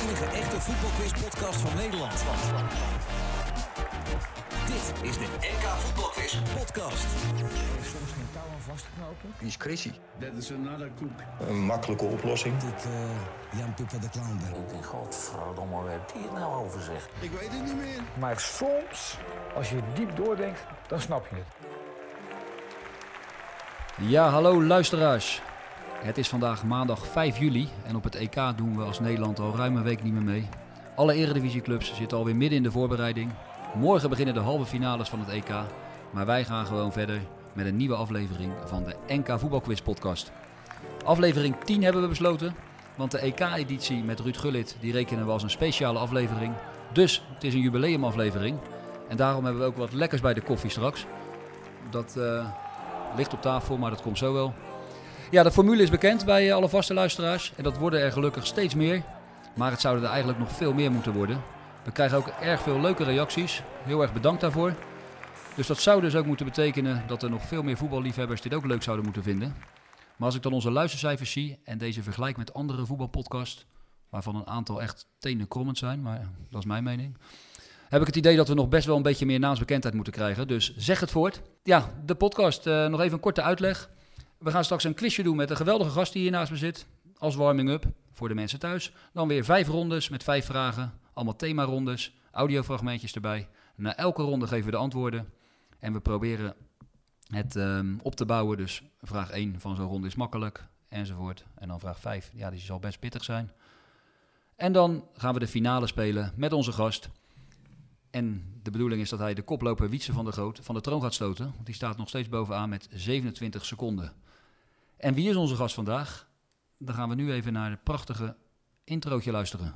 enige echte voetbalquiz-podcast van Nederland. Dit is de NK Voetbalquiz podcast. soms geen touw aan vast te knopen. Wie is Chrissy? That is another cook. Een makkelijke oplossing. Dit uh, Jan Puppa de Clown ben. Ik denk, godverdomme, heb je het nou over zeg? Ik weet het niet meer. Maar soms, als je diep doordenkt, dan snap je het. Ja, hallo luisteraars. Het is vandaag maandag 5 juli en op het EK doen we als Nederland al ruim een week niet meer mee. Alle eredivisieclubs zitten alweer midden in de voorbereiding. Morgen beginnen de halve finales van het EK, maar wij gaan gewoon verder met een nieuwe aflevering van de NK Voetbalquiz podcast. Aflevering 10 hebben we besloten, want de EK-editie met Ruud Gullit die rekenen we als een speciale aflevering. Dus het is een jubileumaflevering en daarom hebben we ook wat lekkers bij de koffie straks. Dat uh, ligt op tafel, maar dat komt zo wel. Ja, de formule is bekend bij alle vaste luisteraars en dat worden er gelukkig steeds meer. Maar het zouden er eigenlijk nog veel meer moeten worden. We krijgen ook erg veel leuke reacties. Heel erg bedankt daarvoor. Dus dat zou dus ook moeten betekenen dat er nog veel meer voetballiefhebbers dit ook leuk zouden moeten vinden. Maar als ik dan onze luistercijfers zie en deze vergelijk met andere voetbalpodcasts, waarvan een aantal echt tenenkrommend zijn, maar dat is mijn mening, heb ik het idee dat we nog best wel een beetje meer naamsbekendheid moeten krijgen. Dus zeg het voort. Ja, de podcast, uh, nog even een korte uitleg. We gaan straks een quizje doen met een geweldige gast die hier naast me zit, als warming-up voor de mensen thuis. Dan weer vijf rondes met vijf vragen, allemaal themarondes, audiofragmentjes erbij. Na elke ronde geven we de antwoorden en we proberen het um, op te bouwen. Dus vraag 1 van zo'n ronde is makkelijk, enzovoort. En dan vraag 5, ja, die zal best pittig zijn. En dan gaan we de finale spelen met onze gast. En de bedoeling is dat hij de koploper Wietse van der Groot van de troon gaat stoten. Want die staat nog steeds bovenaan met 27 seconden. En wie is onze gast vandaag? Dan gaan we nu even naar het prachtige introotje luisteren.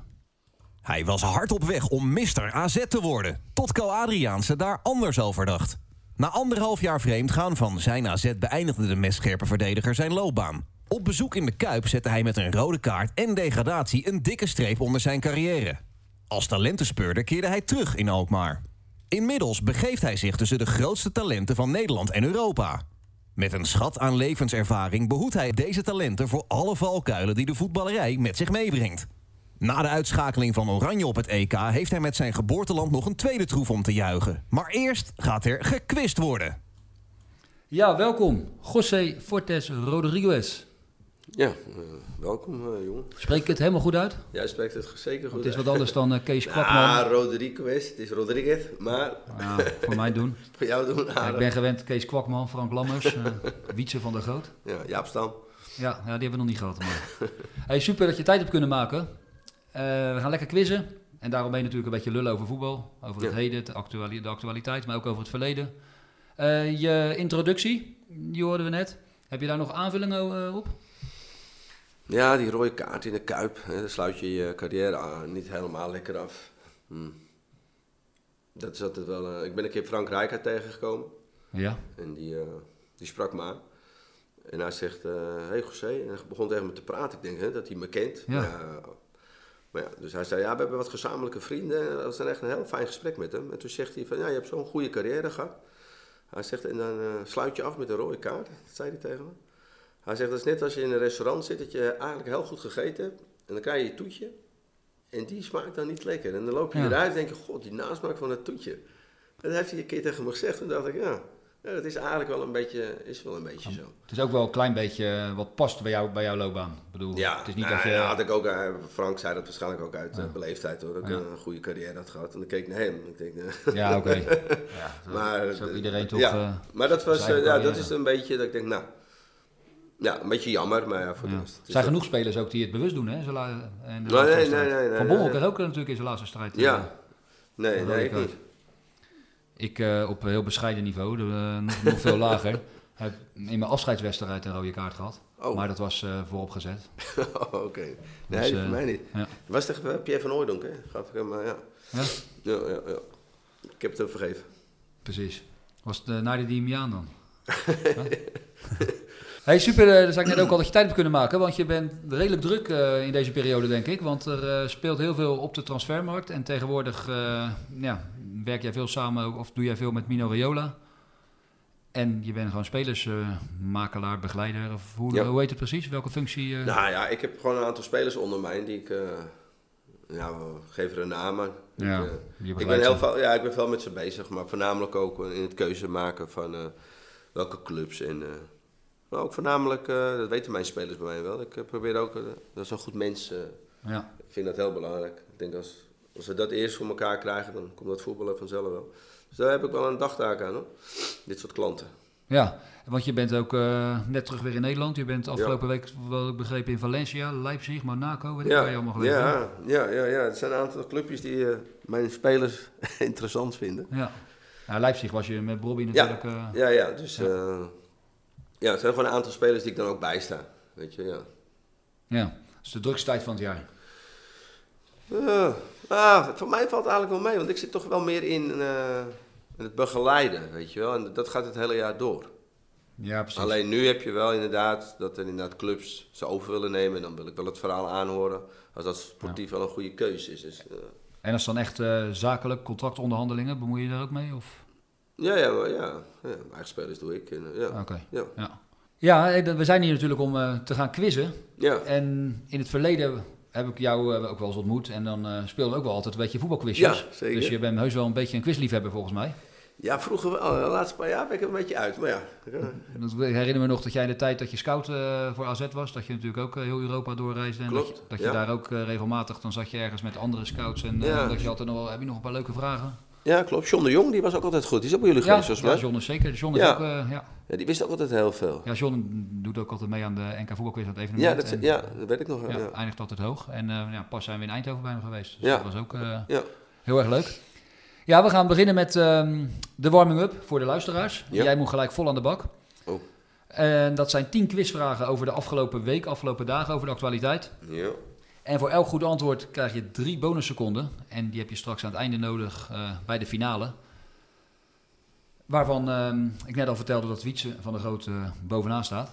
Hij was hard op weg om Mr. AZ te worden, tot Co Adriaanse daar anders over dacht. Na anderhalf jaar vreemd gaan van zijn AZ beëindigde de mestscherpe verdediger zijn loopbaan. Op bezoek in de Kuip zette hij met een rode kaart en degradatie een dikke streep onder zijn carrière. Als talentenspeurder keerde hij terug in Alkmaar. Inmiddels begeeft hij zich tussen de grootste talenten van Nederland en Europa. Met een schat aan levenservaring behoedt hij deze talenten voor alle valkuilen die de voetballerij met zich meebrengt. Na de uitschakeling van Oranje op het EK heeft hij met zijn geboorteland nog een tweede troef om te juichen. Maar eerst gaat er gekwist worden. Ja, welkom. José Fortes Rodriguez. Ja, uh, welkom uh, jongen. Spreek ik het helemaal goed uit? Ja, spreekt het zeker goed Het is wat anders dan uh, Kees Kwakman. Ja, Rodriguez. Het is Rodriguez, maar... Ja, voor mij doen. voor jou doen. Ja, ik ben gewend Kees Kwakman, Frank Lammers, Wietse van der Groot. Ja, Jaap Stam. Ja, ja, die hebben we nog niet gehad. Maar. hey, super dat je tijd hebt kunnen maken. We gaan lekker quizzen. En daarom ben je natuurlijk een beetje lullen over voetbal. Over het heden, de, actuali de, actualiteit, maar ook over het verleden. Je introductie, die hoorden we net. Heb je daar nog aanvullingen op? Ja, die rode kaart in de Kuip. Hè, dan sluit je je carrière aan, niet helemaal lekker af. Hm. Dat is altijd wel... ik ben een keer Frank Rijkaard tegengekomen. Ja. En die, die sprak me aan. En hij zegt, hé hey José, en hij begon tegen me te praten. Ik denk hè, dat hij me kent. Ja. Maar, ja, dus hij zei, ja, we hebben wat gezamenlijke vrienden. En dat was dan echt een heel fijn gesprek met hem. En toen zegt hij van, ja, je hebt zo'n goede carrière gehad. Hij zegt, en dan sluit je af met een rode kaart. Dat zei hij tegen me. Hij zegt, dat is net als je in een restaurant zit, dat je eigenlijk heel goed gegeten hebt. En dan krijg je je toetje. En die smaakt dan niet lekker. En dan loop je ja. eruit en denk je, god, die nasmaak van het toetje. En dat heeft hij een keer tegen me gezegd. En dacht ik, ja, ja, dat is eigenlijk wel een beetje, is wel een beetje zo. Het is ook wel een klein beetje wat past bij, jou, bij jouw loopbaan. Ik bedoel, ja, het is niet nou, dat je... ja, had ik ook, uh, Frank zei dat waarschijnlijk ook uit Ja. uh, beleefdheid hoor. Dat ik een goede carrière had gehad. En dan keek ik naar hem. Ik denk, Ja, oké. Ja, zo- maar, zo iedereen toch... ja, eh, maar dat was, eh, ja, dat is een beetje dat ik denk, nou, ja, een beetje jammer, maar ja, voor de rest. het Er zijn genoeg spelers ook die het bewust doen, hè? En de Nee, nee, nee, nee, Van nee, Bommel nee. kreeg ook natuurlijk in zijn laatste strijd. eh, Ja, nee, een nee, rode ik niet. Ik eh, op heel bescheiden niveau, de, eh, nog, veel lager. Heb in mijn afscheidswedstrijd een rode kaart gehad. Oh, Maar dat was eh, vooropgezet. oké. Nee, Dus, voor eh, mij niet. Dat was tegen Pierre van Hooydonk, hè? Gaf ik hem, eh, ja. Ja, Ja, ja. Ik heb het hem vergeven. precies. Was het uh, Nadia Dimian dan? Hey, super. eh, dan zei ik net ook al dat je tijd hebt kunnen maken. Want je bent redelijk druk eh, in deze periode, denk ik. Want er eh, speelt heel veel op de transfermarkt. En tegenwoordig ja, werk jij veel samen of doe jij veel met Mino Raiola. En je bent gewoon spelersmakelaar, begeleider. Of hoe, Ja. hoe heet het precies? Welke functie? Nou ja, ik heb gewoon een aantal spelers onder mij die ik, Ja, we geven er een naam aan. Ja, ik, ik ben heel veel, ja, ik ben veel met ze bezig, maar voornamelijk ook in het keuze maken van welke clubs. En, maar ook voornamelijk, eh, dat weten mijn spelers bij mij wel. Ik eh, probeer ook, eh, dat is een goed mens. Ja. ik vind dat heel belangrijk. Ik denk als, als we dat eerst voor elkaar krijgen, dan komt dat voetballen vanzelf wel. Dus daar heb ik wel een dagtaak aan hoor. Dit soort klanten. ja, want je bent ook net terug weer in Nederland. Je bent afgelopen week, wel ik begrepen, in Valencia, Leipzig, Monaco. Weet ik waar je allemaal ja, ja, ja, ja, er zijn een aantal clubjes die mijn spelers interessant vinden. Ja. Ja, Leipzig was je met Bobby Ja, natuurlijk. eh, ja, ja, dus ja. Ja, het zijn gewoon een aantal spelers die ik dan ook bijsta. Weet je, ja. ja. Dat is de drukste tijd van het jaar. Ja, ah, voor mij valt het eigenlijk wel mee, want ik zit toch wel meer in, eh, in het begeleiden, weet je wel. En dat gaat het hele jaar door. Ja, precies. Alleen nu heb je wel inderdaad dat er inderdaad clubs ze over willen nemen. En dan wil ik wel het verhaal aanhoren als dat sportief wel een goede keuze is. Dus, eh, En als dan echt eh, zakelijk contractonderhandelingen, bemoei je daar ook mee? Of? Ja, ja, maar ja, ja, eigen spelers doe ik. En, eh, ja. Oké. Ja. Ja. Ja, we zijn hier natuurlijk om eh, te gaan quizzen. Ja. En in het verleden heb ik jou eh, ook wel eens ontmoet. En dan eh speelden we ook wel altijd een beetje voetbalquizjes. Ja, zeker. Dus je bent heus wel een beetje een quizliefhebber volgens mij. ja, vroeger wel. De laatste paar jaar ben ik er een beetje uit. Maar ja. Dat- Ik herinner me nog dat jij in de tijd dat je scout voor AZ was, dat je natuurlijk ook heel Europa doorreisde. En dat Klopt, je, dat je ja. daar ook regelmatig, dan zat je ergens met andere scouts. En Ja. dat je altijd nog wel, heb je nog een paar leuke vragen? Ja, klopt. John de Jong die was ook altijd goed. Die is ook bij jullie Ja, geweest, volgens ja. John is zeker. John is Ja. ook, eh, ja. Ja, die wist ook altijd heel veel. ja, John doet ook altijd mee aan de NK voetbalquiz het evenement. Ja, dat, En- ja, dat weet ik nog. Ja, eindigt altijd hoog. En eh, ja, pas zijn we in Eindhoven bij hem geweest. Dus dat was ook eh, Ja. heel erg leuk. Ja, we gaan beginnen met ehm, de warming-up voor de luisteraars. Jij moet gelijk vol aan de bak. Oh. En dat zijn tien quizvragen over de afgelopen week, afgelopen dagen, over de actualiteit. Ja. En voor elk goed antwoord krijg je drie bonusseconden. En die heb je straks aan het einde nodig eh, bij de finale. Waarvan ehm, ik net al vertelde dat Wietse van de Groot eh, bovenaan staat.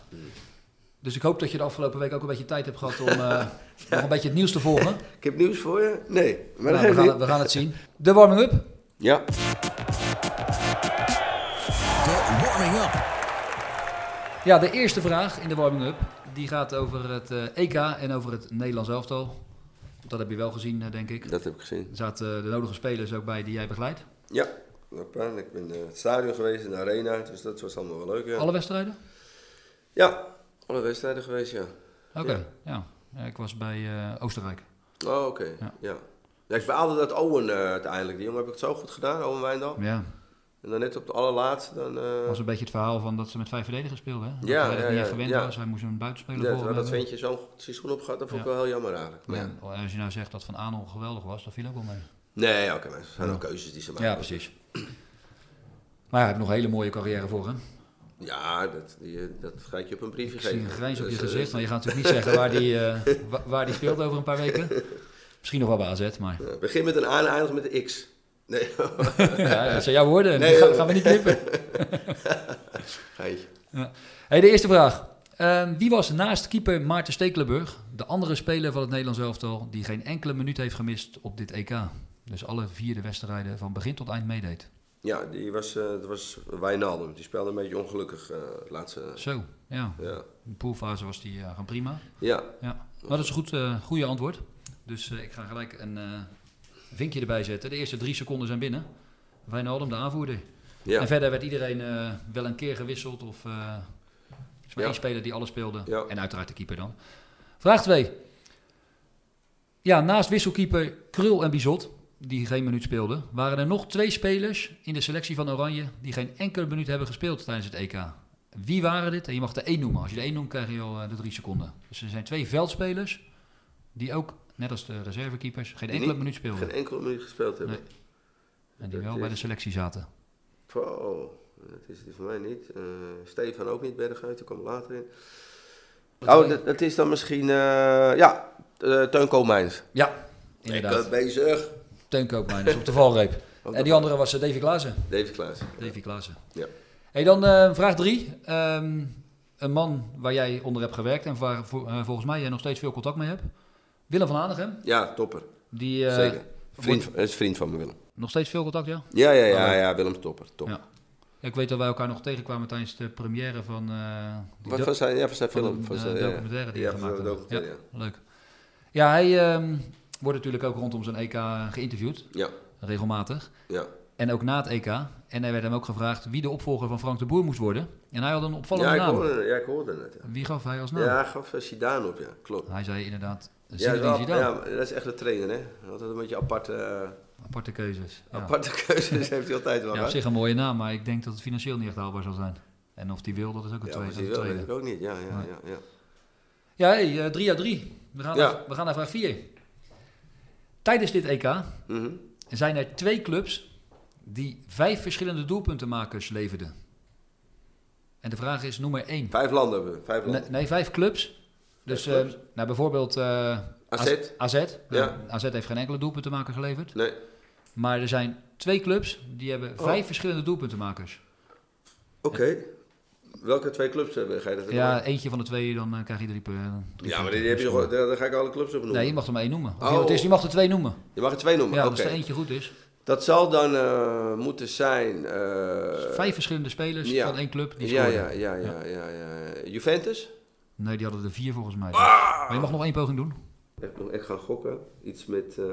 Dus ik hoop dat je de afgelopen week ook een beetje tijd hebt gehad om eh, nog een beetje het nieuws te volgen. Ik heb nieuws voor je? Nee, maar Nou, we, gaan, we gaan het zien. De warming-up. Ja. De warming-up. Ja, de eerste vraag in de warming-up. Die gaat over het eh, EK en over het Nederlands elftal. Dat heb je wel gezien, eh, denk ik. Dat heb ik gezien. Er zaten eh, de nodige spelers ook bij die jij begeleidt. Ja, ik ben in het stadion geweest, in de arena, dus dat was allemaal wel leuk. Ja, Alle wedstrijden? ja alle wedstrijden geweest, ja. Oké, ja. Ja, Ik was bij eh, Oostenrijk. Oh, oké. Ja. Ja. ja. ik baalde dat Owen eh, uiteindelijk. Die jongen heb ik het zo goed gedaan, Owen Wijndal. Ja, En dan net op de allerlaatste, dan... eh, was een beetje het verhaal van dat ze met vijf verdedigers speelden. Hè? Dat Ja, hij ja, niet ja, echt gewend ja. was. Hij moest een buitenspeler ja, voor dat hebben. ventje zo'n goed seizoen op gehad, dat vond ik wel heel jammer eigenlijk. Maar, als je nou zegt dat Van Aanel geweldig was, dat viel ook wel mee. Nee, oké, maar het zijn ook keuzes die ze maken. Ja, precies. Maar hij heeft nog een hele mooie carrière voor hem. Ja, dat, die, eh, dat ga ik je op een briefje Ik zie geven. een grijns op je Dus, eh, gezicht, maar je gaat natuurlijk niet zeggen waar die, eh, wa- waar die speelt over een paar weken. Misschien nog wel bij AZ, maar begin met een A en eindig met een X. Nee, ja, dat zijn jouw woorden. Nee, gaan, gaan we niet knippen. geitje. Hey, de eerste vraag. Ehm, wie was naast keeper Maarten Stekelenburg de andere speler van het Nederlands elftal die geen enkele minuut heeft gemist op dit EK? Dus alle vier de wedstrijden van begin tot eind meedeed. Ja, die was, eh dat was Wijnaldum. Die speelde een beetje ongelukkig het laatste. Zo, ja. Ja. In de poolfase was die eh, gewoon prima. ja, Ja. Maar dat is een goed, goede antwoord. Dus ik ga gelijk een vinkje erbij zetten. De eerste drie seconden zijn binnen. Wijnaldum, de aanvoerder. ja. En verder werd iedereen eh, wel een keer gewisseld. Of eh, er is maar Ja. één speler die alles speelde. Ja. En uiteraard de keeper dan. Vraag 2. Ja, naast wisselkeeper Krul en Bizot, die geen minuut speelden, waren er nog twee spelers in de selectie van Oranje die geen enkele minuut hebben gespeeld tijdens het EK. Wie waren dit? En je mag er één noemen. Als je er één noemt, krijg je al eh, de drie seconden. Dus er zijn twee veldspelers die ook, net als de reservekeepers, geen enkele niet- minuut speelden. Geen enkele minuut gespeeld hebben. Nee. En die Dat wel bij de selectie zaten. Oh, dat is die voor mij niet. Eh, Stefan ook niet, Berghuis, die kwam later in. Oh, dat, dat is dan misschien, eh, ja, uh, Teun Koopmeiners. Ja, Ik inderdaad. ben bezig. Teun Koopmeiners op de valreep. En die andere was eh, Davy Klaassen. David Klaas. Davy Klaassen. Ja. Hey, dan eh, vraag drie. Ehm, een man waar jij onder hebt gewerkt en waar vo- eh, volgens mij jij nog steeds veel contact mee hebt. Willem van Hanegem. Ja, topper. Die eh, Zeker. Vriend, wordt- van- is vriend van me, Willem. nog steeds veel contact, ja? Ja, ja, ja, leuk. ja, Willem topper. Top. Ja. Ik weet dat wij elkaar nog tegenkwamen tijdens de première van... eh, Wat van zijn, ja, van zijn van film. de, Van eh, zijn, ja. documentaire die van gemaakt documentaire, Ja, leuk. Ja, hij, ehm, wordt natuurlijk ook rondom zijn EK geïnterviewd, Ja, regelmatig. ja. En ook na het EK. En er werd hem ook gevraagd wie de opvolger van Frank de Boer moest worden. En hij had een opvallende Ja, ik naam. hoorde, ja, ik hoorde het. Ja, Wie gaf hij als naam? ja hij gaf eh, Zidane op, ja, klopt. Hij zei inderdaad Zinedine wel- Zidane. ja, dat is echt een trainer, hè. Altijd een beetje aparte, eh, Aparte keuzes. Ja. aparte keuzes heeft hij altijd wel. Ja, op zich een mooie naam, maar ik denk dat het financieel niet echt haalbaar zal zijn. En of die wil, dat is ook een Ja, tweede. wel, een weet ik ook niet. Ja, ja, ja, ja. Ja, hey, eh, 3 uit 3. We gaan, Ja. naar, we gaan naar vraag 4. Tijdens dit EK Mhm. zijn er twee clubs die vijf verschillende doelpuntenmakers leverden. En de vraag is, noem er één. Vijf landen hebben we, vijf Nee, landen. nee, vijf clubs. Dus Vijf clubs. eh, nou, bijvoorbeeld eh, AZ? AZ. Ja. AZ heeft geen enkele doelpuntenmaker geleverd. Nee. Maar er zijn twee clubs die hebben Oh. vijf verschillende doelpuntenmakers. Oké. Welke twee clubs hebben? Ga je dat Ja, eentje van de twee, dan eh, krijg je drie, per- drie Ja, maar punten. die heb je daar, daar ga ik alle clubs op noemen. Nee, je mag er maar één noemen. Of Oh. je, het is, je mag er twee noemen. Je mag er twee noemen. Ja, Oké. als er eentje goed is. Dat zal dan eh, moeten zijn. eh, Vijf verschillende spelers ja. van één club die ja, ja, ja, ja, ja, ja. Juventus? Nee, die hadden er vier volgens mij. Ah! Maar je mag nog één poging doen. Ik nog echt gaan gokken. Iets met eh,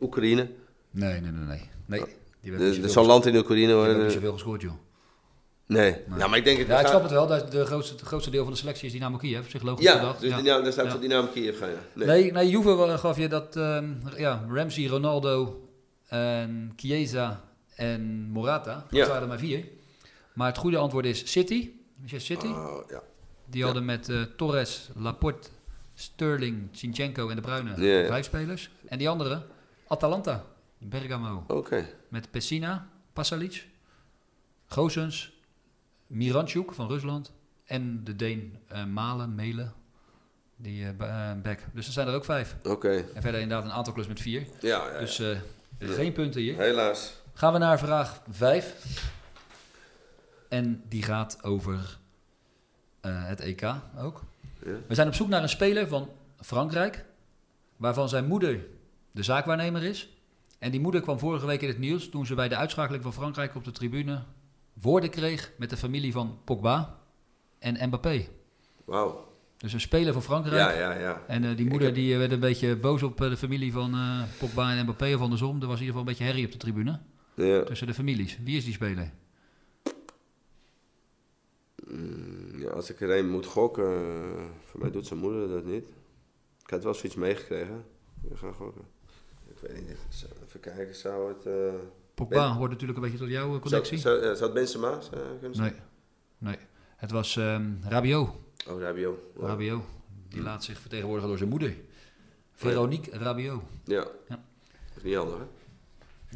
Oekraïne. Nee, nee, nee, nee. nee. Die hebben Er zoveel zal land in Oekraïne Die hebben niet zoveel gescoord, joh. Nee. Ja, maar ik denk het. Ja, ik snap het wel. Dat de grootste, het grootste deel van de selectie is Dynamo Kiev. Op zich logisch Ja, gedacht. dus ja. Dynamo- daar staat Ja. voor Dynamo Kiev gaan. Ja. Nee. Nee, nee, Juve wa- gaf je dat ehm, ja, Ramsey, Ronaldo, en Chiesa en Morata. Dat Ja. waren er maar vier. Maar het goede antwoord is City. Manchester City. Oh, ja. Die hadden met eh, Torres, Laporte, Sterling, Zinchenko en De Bruyne vijf spelers. En die andere, Atalanta, Bergamo. Oké. Met Pessina, Pasalic, Gozens, Miranchuk van Rusland en de Deen eh, Malen, Melen, die eh, back. Dus er zijn er ook vijf. Oké. En verder inderdaad een aantal clubs met vier. Ja, ja, ja. Dus geen punten hier. helaas. Gaan we naar vraag 5. En die gaat over het EK ook. Ja. We zijn op zoek naar een speler van Frankrijk, waarvan zijn moeder de zaakwaarnemer is. En die moeder kwam vorige week in het nieuws toen ze bij de uitschakeling van Frankrijk op de tribune woorden kreeg met de familie van Pogba en Mbappé. Wauw. Dus een speler van Frankrijk. Ja, ja, ja. En eh, die moeder heb- die eh, werd een beetje boos op eh, de familie van eh, Pogba en Mbappé of andersom. Er was in ieder geval een beetje herrie op de tribune ja. tussen de families. Wie is die speler? Mm, ja, als ik er een moet gokken, eh, voor mij doet zijn moeder dat niet. Ik had wel zoiets meegekregen. We gaan gokken. Ik weet niet, even kijken, zou het... eh, Pogba Ben- hoort natuurlijk een beetje tot jouw zou, connectie. zou, eh, zou het Benzema eh, kunnen zijn? Nee, nee. Het was ehm Rabiot. Oh, Rabio. Wow. Rabiot. Die laat zich vertegenwoordigen door zijn moeder. Veronique Rabiot. Ja. Ja. Dat is niet handig, hè?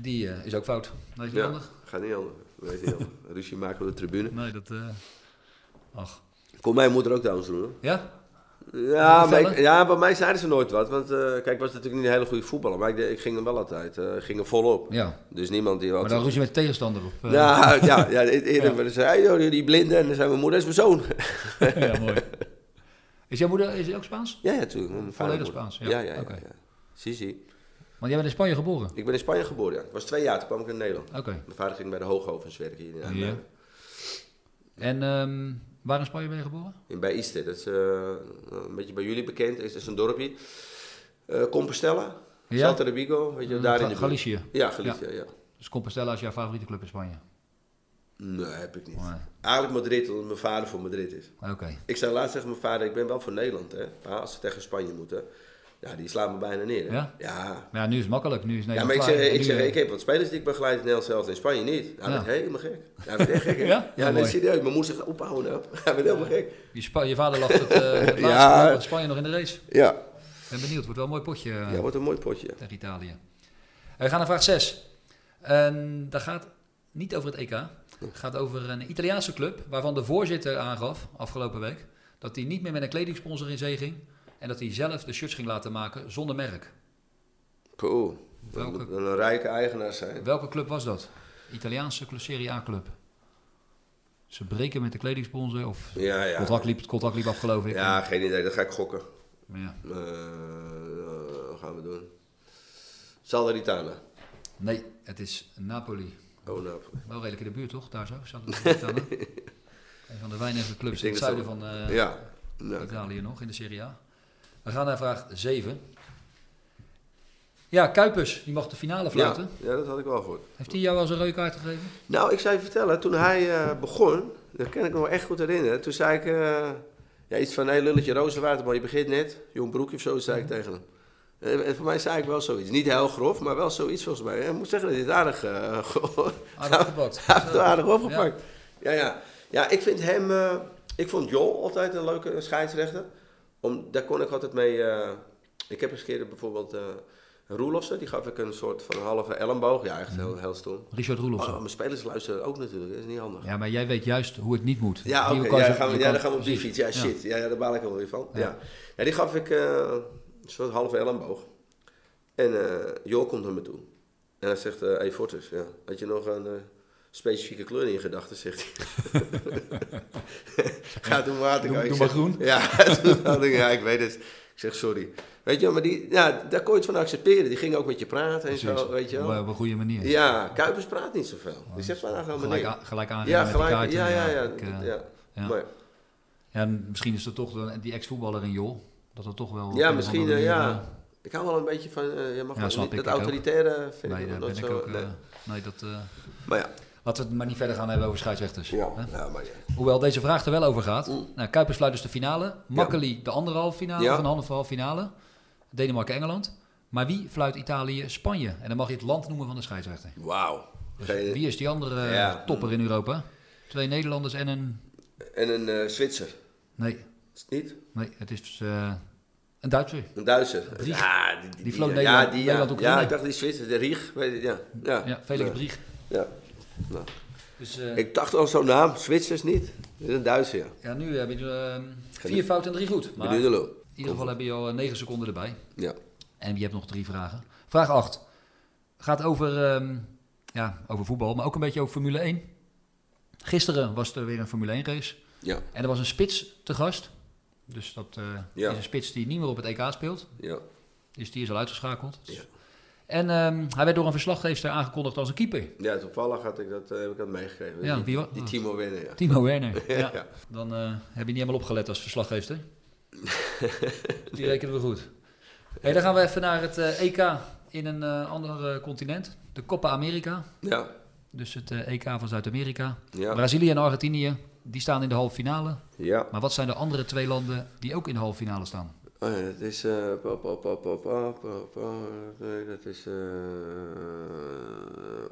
Die is ook fout. Dat is niet Ja. handig? Gaat niet handig. Dat weet niet handig. Ruzie maken op de tribune. Nee, dat... Ach. Kon mijn moeder ook trouwens doen. Ja? Ja, maar ik- ja, bij mij zeiden ze nooit wat. Want eh, kijk, ik was natuurlijk niet een hele goede voetballer. Maar ik, ik ging er wel altijd. eh, ik ging er volop. Ja. Dus niemand die Maar wat... dan ruzie met de tegenstander op. eh. Ja, ja, ja, eerder Ja. werden ze, hey, joh, die blinde. En dan zei mijn moeder, dat is mijn zoon. ja, mooi. Is jouw moeder is ook Spaans? Ja, ja, natuurlijk. Volledig. Spaans, ja. Ja, ja, ja. Oké. ja. Sisi. Want jij bent in Spanje geboren. Ik ben in Spanje geboren, ja. Ik was twee jaar, toen kwam ik in Nederland. Oké. Mijn vader ging bij de Hoogovens werken hier in Ja. En ehm, waar in Spanje ben je geboren? In bij Iste, dat is eh, een beetje bij jullie bekend. is. Dat is een dorpje. Eh Compostela, Ja? Salta de Vigo, weet je, Mm, daar in de. Galicië. Ja, Galicië, ja. Dus Compostela is jouw favoriete club in Spanje? Nee, heb ik niet. Nee. Eigenlijk Madrid, omdat mijn vader voor Madrid is. Oké. Ik zei laatst tegen mijn vader, ik ben wel voor Nederland, hè. Maar als ze tegen Spanje moeten, ja, die slaan me bijna neer, hè. Ja? Ja. Maar ja, nu is het makkelijk. Nu is Ja, maar ik zeg, ik, zeg eh, ik heb wat spelers die ik begeleid in Nederland zelf, in Spanje niet. Hij Ja. werd helemaal gek. Hij werd echt gek, hè? Ja? Ja, Ja, serieus. Mijn moeder zegt, ophouden nou. Hij werd helemaal gek. Je, Spa- je vader lag het, eh, het laatste Ja. ja. Spanje nog in de race. Ja. Ik ben benieuwd. Wordt wel een mooi potje eh, Ja, wordt een mooi potje. ja. tegen Italië. We gaan naar vraag 6. En dat gaat niet over het EK. Het gaat over een Italiaanse club waarvan de voorzitter aangaf afgelopen week dat hij niet meer met een kledingsponsor in zee ging en dat hij zelf de shirts ging laten maken zonder merk. Dat Welke- wel een rijke eigenaar zijn. Welke club was dat? Italiaanse Serie A club. Ze breken met de kledingsponsor of Ja, het, ja. contract liep, het contract liep af geloof ik. Ja, geen idee. Dat ga ik gokken. Ja. Eh, wat gaan we doen? Salernitana. Nee, het is Napoli. Oh, nou. Wel redelijk in de buurt toch? Daar zo. Salernitana. een van de weinige clubs in het zuiden van eh, Ja. Italië nog in de Serie A. We gaan naar vraag 7. Ja, Kuipers, die mag de finale Ja, fluiten. ja, dat had ik wel gehoord. Heeft hij jou wel eens een rode kaart gegeven? Nou, ik zou je vertellen, toen hij eh, begon, dat kan ik me nog echt goed herinneren. Toen zei ik eh, ja, iets van, nee, lulletje rozenwater, maar je begint net. Jong broekje of zo, zei ik tegen hem. En, en voor mij zei ik wel zoiets. Niet heel grof, maar wel zoiets volgens mij. En ik moet zeggen dat hij het aardig, ge- Aardig opgepakt. hij heeft het aardig opgepakt. Ja, ja. ja ik vind hem, ik vond Jol altijd een leuke scheidsrechter. Om, daar kon ik altijd mee, eh, ik heb eens een keer bijvoorbeeld... eh Roelofsen, die gaf ik een soort van halve elleboog. Ja, echt heel, heel stom. Richard Roelofsen. Oh, mijn spelers luisteren ook natuurlijk, dat is niet handig. Ja, maar jij weet juist hoe het niet moet. Ja, oké, ja, dan gaan we, dan gaan op die fiets. Ja, shit. Ja, ja, daar baal ik wel weer van. Ja. Ja. Die gaf ik eh, een soort halve elleboog. En eh Joel komt naar me toe. En hij zegt, eh hey Fortus, ja, had je nog een specifieke kleur in je gedachten, zegt hij. Ga toen water Doe- doe Ik maar zeg, groen. Ja, toen ik, ja, ik weet het. Ik zeg, sorry. Weet je wel, maar die, ja, daar kon je het van accepteren. Die ging ook met je praten en Precies. zo, weet je Op, wel. een- op een goede manier. Ja, Kuipers praat niet zoveel. Die zegt van, nou, gaan we Gelijk, aan, gelijk Ja, gelijk. kaarten. Ja, ja, ja. ik, eh, ja. ja. Maar, Ja, en misschien is er toch die ex-voetballer in Jol. Dat er toch wel... Ja, misschien, eh, ja. Ik hou wel een beetje van, eh, je mag Ja, wel niet, dat ook. autoritaire eh, vind Nee, ik ben ik zo. ook... nee. eh, nee, dat... eh, Maar ja, laten we het maar niet verder gaan hebben over scheidsrechters. ja, maar ja. Hoewel deze vraag er wel over gaat. Mm. Nou, Kuipers sluit dus de finale. Makkeli de anderhalve finale, Ja. of een anderhalve finale. Denemarken-Engeland. Maar wie fluit Italië-Spanje? En dan mag je het land noemen van de scheidsrechter. Wauw. Dus Geen- wie is die andere eh, topper in Europa? Twee Nederlanders en een... En een eh, Zwitser. Nee, Is het niet? nee het is eh, een Duitser. Een Duitser. Riech. Ja, die, Die vloot ja, Nederland- die, Nederland ook ja, ik dacht die Zwitser, de je, Ja, ja. Ja, Felix. Brieg. Ja. Nou, Dus eh, ik dacht al zo'n naam, Zwitsers niet. Dat is een Duitser, ja. ja, nu heb je ehm, vier fouten en drie goed. Maar in ieder geval heb je al eh, negen seconden erbij. Ja. En je hebt nog drie vragen. Vraag 8. Gaat over, ehm, ja, over voetbal, maar ook een beetje over Formule 1. Gisteren was er weer een Formule 1 race. Ja. En er was een spits te gast. Dus dat eh, Ja. is een spits die niet meer op het EK speelt. Ja. Dus die is al uitgeschakeld. Ja. En ehm, hij werd door een verslaggever aangekondigd als een keeper. ja, toevallig had ik dat, eh, heb ik dat meegekregen. Ja, die, wie wa- die Timo Werner, ja. Timo Werner. Ja. Ja. Dan eh, heb je niet helemaal opgelet als verslaggever. Die rekenen we goed. Hey, dan gaan we even naar het eh, EK in een ander continent. De Copa America. Ja. Dus het EK van Zuid-Amerika. Ja. Brazilië en Argentinië, die staan in de halve finale. Ja. Maar wat zijn de andere twee landen die ook in de halve finale staan? Oh ja, dat is. eh pa, pa, nee, dat is. eh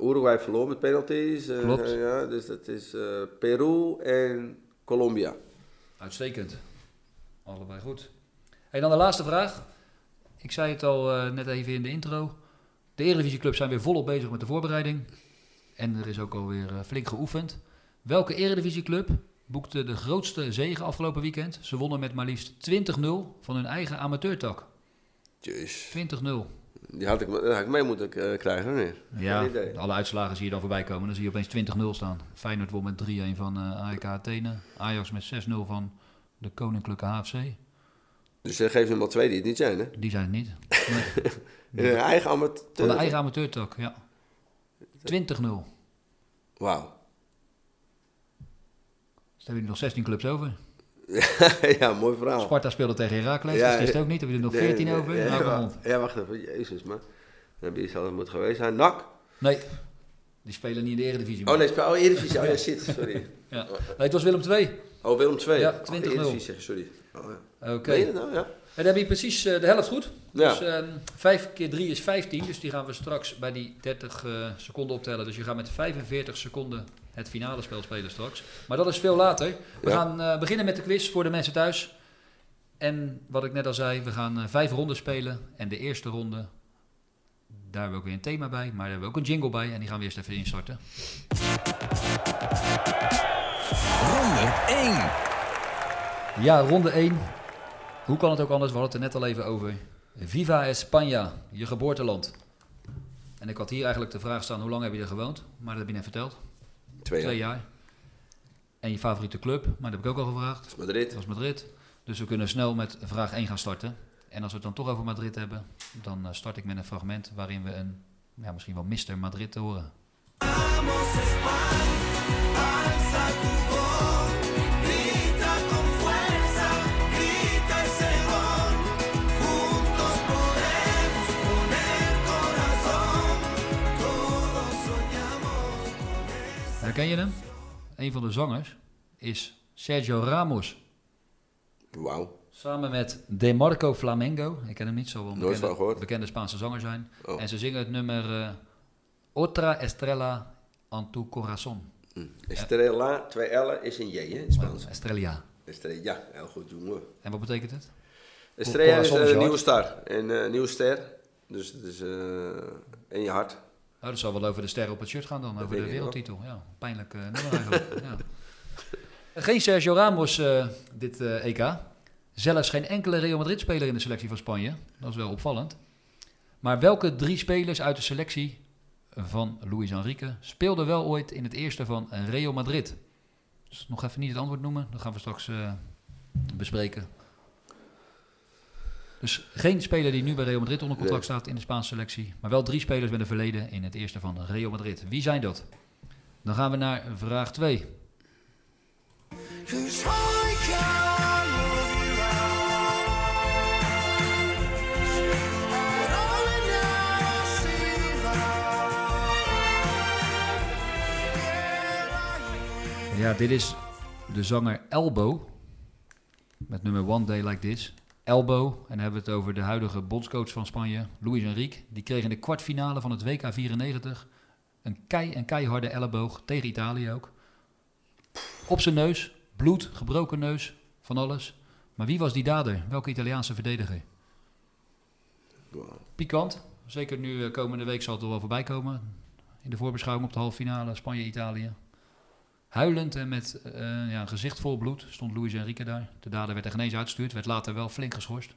Uruguay verloor met penalties. eh, Klopt. ja, dus dat is Peru en Colombia. Uitstekend. Allebei goed. En dan de laatste vraag. Ik zei het al net even in de intro. De Eredivisieclubs zijn weer volop bezig met de voorbereiding. En er is ook alweer flink geoefend. Welke Eredivisieclub boekte de grootste zege afgelopen weekend? Ze wonnen met maar liefst 20-0 van hun eigen amateurtak. 20-0. Jeez. Die had ik, had ik mee moeten eh, krijgen, nee. Ja, idee. alle uitslagen zie je dan voorbij komen. Dan zie je opeens 20-0 staan. Feyenoord won met 3-1 van eh AEK Athene. Ajax met 6-0 van de Koninklijke HFC. Dus uh, geef hem al twee die het niet zijn, hè? Die zijn het niet. Hun eigen amateur. Van de eigen amateurtak, ja. 20-0. Wauw. Dus dan heb je nog 16 clubs over. ja, mooi verhaal. Sparta speelde tegen Heracles, Ja, dat is het ook niet. Dan heb je er nog Nee, 14 nee, over. Ja, wacht even. Jezus, man. Dan heb je zelf moet geweest zijn. NAC? Nee, die spelen niet in de Eredivisie. Oh meer. nee, speel- oh, Eredivisie. Oh ja, shit, sorry. Ja. Nee, het was Willem 2. Oh, Willem 2. Ja, Oh, 20-0. Eredivisie, zeg je, sorry. Oh, ja. Oké. Dat nou? Ja. En dan heb je precies eh, de helft goed. Ja. Dus ehm 5 keer 3 is 15. Dus die gaan we straks bij die 30 eh, seconden optellen. Dus je gaat met 45 seconden het finale spel spelen straks. Maar dat is veel later. We Ja. gaan eh, beginnen met de quiz voor de mensen thuis. En wat ik net al zei, we gaan eh, vijf ronden spelen. En de eerste ronde, daar hebben we ook weer een thema bij. Maar daar hebben we ook een jingle bij. En die gaan we eerst even instarten. Ronde 1. Ja, ronde 1. Hoe kan het ook anders? We hadden het er net al even over. Viva España, je geboorteland. En ik had hier eigenlijk de vraag staan, hoe lang heb je er gewoond? Maar dat heb je net verteld. Twee, Twee jaar. jaar. En je favoriete club? Maar dat heb ik ook al gevraagd. Dat is Madrid. Dat was Madrid. Dus we kunnen snel met vraag 1 gaan starten. En als we het dan toch over Madrid hebben, dan eh, start ik met een fragment waarin we een, ja, misschien wel Mr. Madrid te horen. Ken je hem? Een van de zangers is Sergio Ramos. Wauw. Samen met De Marco Flamengo. Ik ken hem niet, zo wel bekende, gehoord. bekende Spaanse zanger zijn. Oh. En ze zingen het nummer eh, Otra Estrella en tu corazón. Estrella, twee L'en is een J hè, in Spaans. Estrella. Estrella, ja, heel goed jongen. En wat betekent het? Estrella is is een nieuwe star. Een eh, nieuwe ster. Dus het is eh, in je hart. Nou, dat zal wel over de sterren op het shirt gaan dan, over de wereldtitel. Ja, pijnlijk eh, nummer eigenlijk. ja. Geen Sergio Ramos eh, dit eh, EK. Zelfs geen enkele Real Madrid-speler in de selectie van Spanje. Dat is wel opvallend. Maar welke drie spelers uit de selectie van Luis Enrique speelden wel ooit in het eerste van Real Madrid? Dus nog even niet het antwoord noemen, dat gaan we straks bespreken. Dus geen speler die nu bij Real Madrid onder contract staat in de Spaanse selectie. Maar wel drie spelers met een verleden in het eerste van Real Madrid. Wie zijn dat? Dan gaan we naar vraag 2. Ja, dit is de zanger Elbow. Met nummer One Day Like This. Elbow, en dan hebben we het over de huidige bondscoach van Spanje, Luis Enrique. Die kreeg in de kwartfinale van het WK 94 een, kei, een keiharde elleboog tegen Italië ook. Op zijn neus, bloed, gebroken neus, van alles. Maar wie was die dader? Welke Italiaanse verdediger? Pikant. Zeker nu eh, komende week zal het er wel voorbij komen. In de voorbeschouwing op de halve finale Spanje-Italië. Huilend en met eh, ja, een gezicht vol bloed stond Luis Enrique daar. De dader werd er geen eens uitgestuurd. Werd later wel flink geschorst.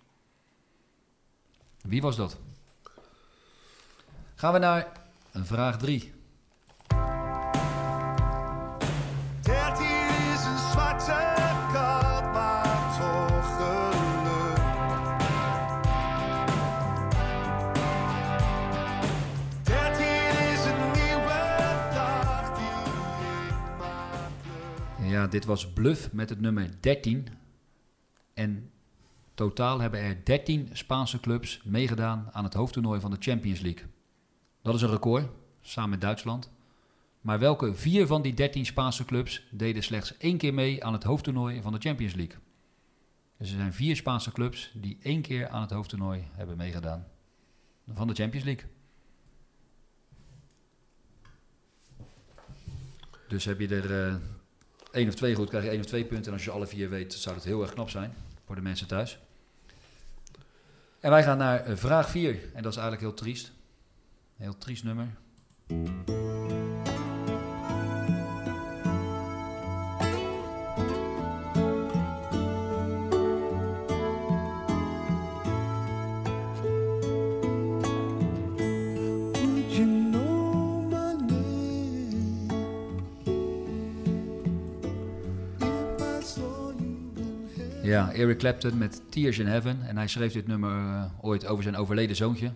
Wie was dat? Gaan we naar vraag 3. Dit was Bluff met het nummer 13. En totaal hebben er 13 Spaanse clubs meegedaan aan het hoofdtoernooi van de Champions League. Dat is een record, samen met Duitsland. Maar welke vier van die 13 Spaanse clubs deden slechts één keer mee aan het hoofdtoernooi van de Champions League? Dus er zijn vier Spaanse clubs die één keer aan het hoofdtoernooi hebben meegedaan van de Champions League. Dus heb je er eh één of twee goed, krijg je één of twee punten. En als je alle vier weet, zou dat heel erg knap zijn voor de mensen thuis. En wij gaan naar eh, vraag 4. En dat is eigenlijk heel triest. Heel triest nummer. Eric Clapton met Tears in Heaven. En hij schreef dit nummer eh, ooit over zijn overleden zoontje.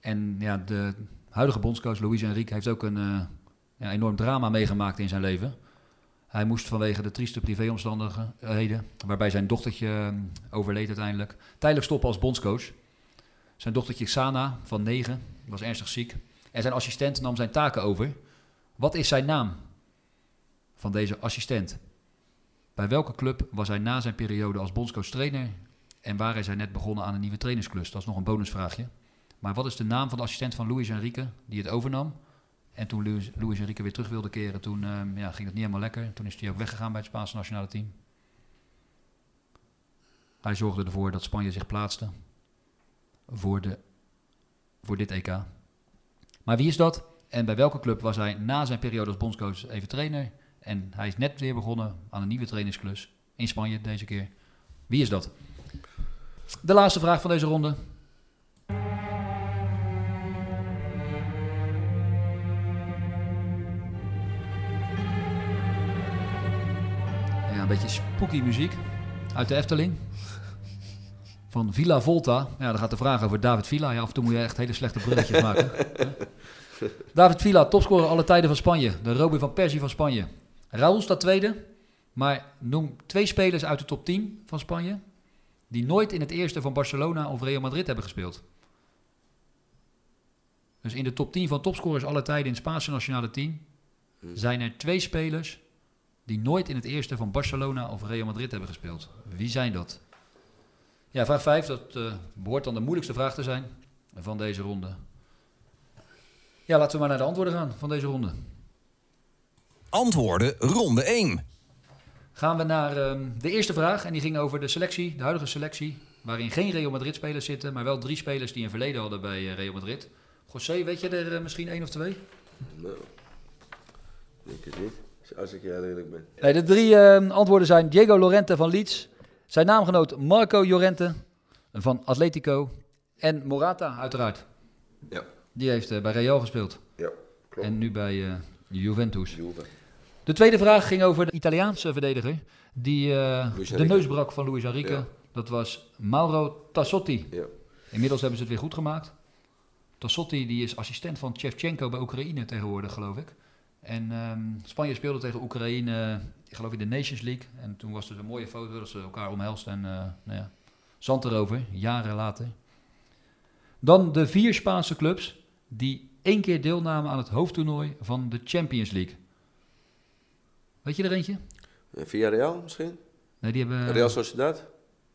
En ja, de huidige bondscoach Luis Enrique heeft ook een eh, ja, enorm drama meegemaakt in zijn leven. Hij moest vanwege de trieste privéomstandigheden, waarbij zijn dochtertje eh, overleed uiteindelijk, tijdelijk stoppen als bondscoach. Zijn dochtertje Sana van 9 was ernstig ziek. En zijn assistent nam zijn taken over. Wat is zijn naam van deze assistent? Bij welke club was hij na zijn periode als bondscoach trainer en waar is hij net begonnen aan een nieuwe trainersklus? Dat is nog een bonusvraagje. Maar wat is de naam van de assistent van Luis Enrique die het overnam? En toen Luis, Enrique weer terug wilde keren, toen ehm, ja, ging het niet helemaal lekker. Toen is hij ook weggegaan bij het Spaanse nationale team. Hij zorgde ervoor dat Spanje zich plaatste voor, de, voor dit EK. Maar wie is dat? En bij welke club was hij na zijn periode als bondscoach even trainer? En hij is net weer begonnen aan een nieuwe trainingsklus in Spanje deze keer. Wie is dat? De laatste vraag van deze ronde. Ja, een beetje spooky muziek uit de Efteling. Van Villa Volta. Ja, dan gaat de vraag over David Villa. Ja, af en toe moet je echt hele slechte bruggetjes maken. David Villa, topscorer alle tijden van Spanje. De Robin van Persie van Spanje. Raúl staat tweede. Maar noem twee spelers uit de top 10 van Spanje... die nooit in het eerste van Barcelona of Real Madrid hebben gespeeld. Dus in de top 10 van topscorers alle tijden in het Spaanse nationale team... zijn er twee spelers die nooit in het eerste van Barcelona of Real Madrid hebben gespeeld. Wie zijn dat? Ja, vraag 5, dat eh, behoort dan de moeilijkste vraag te zijn van deze ronde. Ja, laten we maar naar de antwoorden gaan van deze ronde. Antwoorden ronde 1. Gaan we naar ehm, de eerste vraag. En die ging over de selectie, de huidige selectie. Waarin geen Real Madrid spelers zitten, maar wel drie spelers die een verleden hadden bij eh, Real Madrid. José, weet je er eh, misschien één of twee? Nou, denk het niet. Als ik heel eerlijk ben. Nee, de drie ehm, antwoorden zijn Diego Lorente van Leeds. Zijn naamgenoot Marco Llorente van Atletico. En Morata, uiteraard. Ja, Die heeft eh, bij Real gespeeld. ja, klopt. En nu bij eh, Juventus. De tweede vraag ging over de Italiaanse verdediger. Die eh, de neus brak van Luis Enrique. Ja. Dat was Mauro Tassotti. Ja. Inmiddels hebben ze het weer goed gemaakt. Tassotti die is assistent van Shevchenko bij Oekraïne tegenwoordig, geloof ik. En ehm, Spanje speelde tegen Oekraïne, ik geloof in de Nations League. En toen was er een mooie foto dat ze elkaar omhelsten. En eh, nou ja, zand erover, jaren later. Dan de vier Spaanse clubs die één keer deelnamen aan het hoofdtoernooi van de Champions League. Weet je er eentje? Eh, Via Real misschien? Nee, die hebben, Real Sociedad? die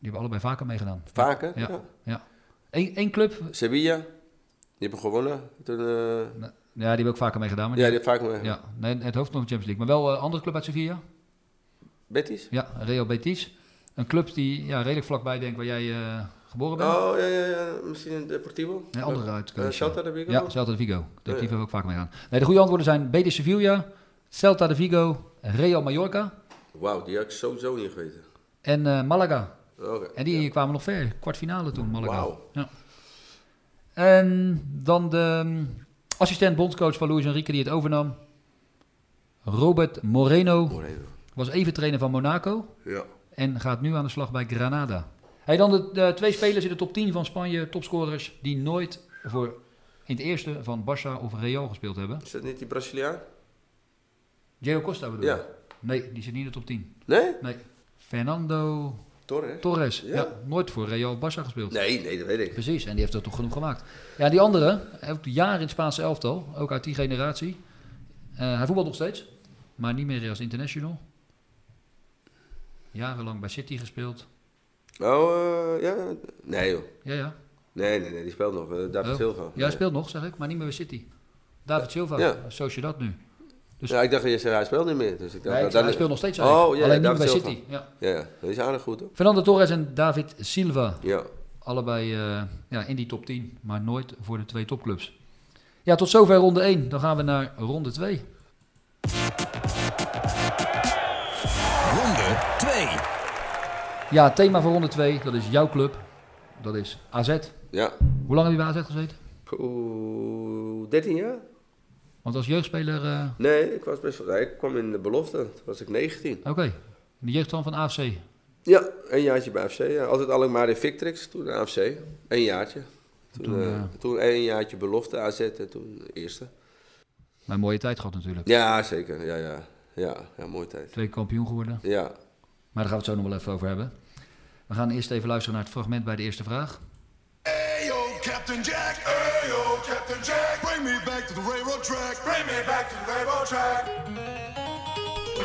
hebben allebei vaker meegedaan. Vaker? Ja. Ja. Ja. Eén één club, Sevilla? Die hebben gewonnen. Toen, eh, ja, die hebben ook vaker meegedaan. Maar ja, die- die heeft vaak mee. Ja, nee, het hoofd van de Champions League. Maar wel een andere club uit Sevilla. Betis? Ja, Real Betis. Een club die ja, redelijk vlakbij denkt waar jij eh, geboren bent. Oh, ja, ja, ja. Misschien een Deportivo? Nee, andere uit Uh. Celta de Vigo? Ja, Celta de Vigo. Die ja. hebben we ook vaak meegaan. Nee, de goede antwoorden zijn Betis Sevilla, Celta de Vigo, Real Mallorca Wauw, die had ik sowieso niet geweten. en eh, Malaga. Oké. En die kwamen nog ver. Kwartfinale toen, Malaga. Wauw. Ja. En dan de mm, assistent bondscoach van Luis Enrique die het overnam. Robert Moreno Moreno. was even trainer van Monaco. Ja. En gaat nu aan de slag bij Granada. Hey, dan de, de twee spelers in de top 10 van Spanje, topscorers, die nooit voor in het eerste van Barça of Real gespeeld hebben. Is dat niet die Braziliaan? Diego Costa bedoel je? Ja. Nee, die zit niet in de top 10. Nee? Nee. Fernando Torres? Torres. Ja. Ja. nooit voor Real Barça gespeeld. Nee, nee, dat weet ik. Precies, en die heeft er toch genoeg gemaakt. Ja, die andere, hij heeft jaren in het Spaanse elftal, ook uit die generatie. Eh, hij voetbalt nog steeds, maar niet meer als international. Jarenlang bij City gespeeld. Oh, eh, ja? Nee, joh. Ja, ja. Nee, nee, nee, die speelt nog. eh, David Oh. Silva. Ja, hij speelt nog, zeg ik, maar niet meer bij City. David Silva, Ja. zo je dat nu. Dus- Ja, ik dacht dat je zei hij speelt niet meer. Dus ik dacht, Nee, nou, hij speelt nog steeds Oh, eigenlijk, ja, alleen niet bij. City. Ja. Ja, ja, dat is aardig goed hoor. Fernando Torres en David Silva, Ja. allebei eh, ja, in die top 10, maar nooit voor de twee topclubs. Ja, tot zover ronde 1. Dan gaan we naar ronde 2. Ronde 2. Ja, het thema van ronde 2, dat is jouw club. Dat is AZ. Ja. Hoe lang heb je bij AZ gezeten? Oeh, 13 jaar? Want als jeugdspeler, eh, Nee, ik was best wel... nee, ik kwam in de belofte. Toen was ik 19. oké. In de jeugdstand van AFC. Ja, een jaartje bij AFC. Ja. Altijd alleen maar in Victrix, toen AFC. Een jaartje. Toen, Toen, eh, eh, toen een jaartje belofte AZ en toen eerste. Maar een mooie tijd gehad natuurlijk. Ja, zeker. Ja, ja. Ja, ja mooie tijd. Twee kampioen geworden. Ja. Maar daar gaan we het zo nog wel even over hebben. We gaan eerst even luisteren naar het fragment bij de eerste vraag. Ayo, Captain Jack. Ayo, Captain Jack. Bring me back to the railroad track. Bring me back to the railroad track.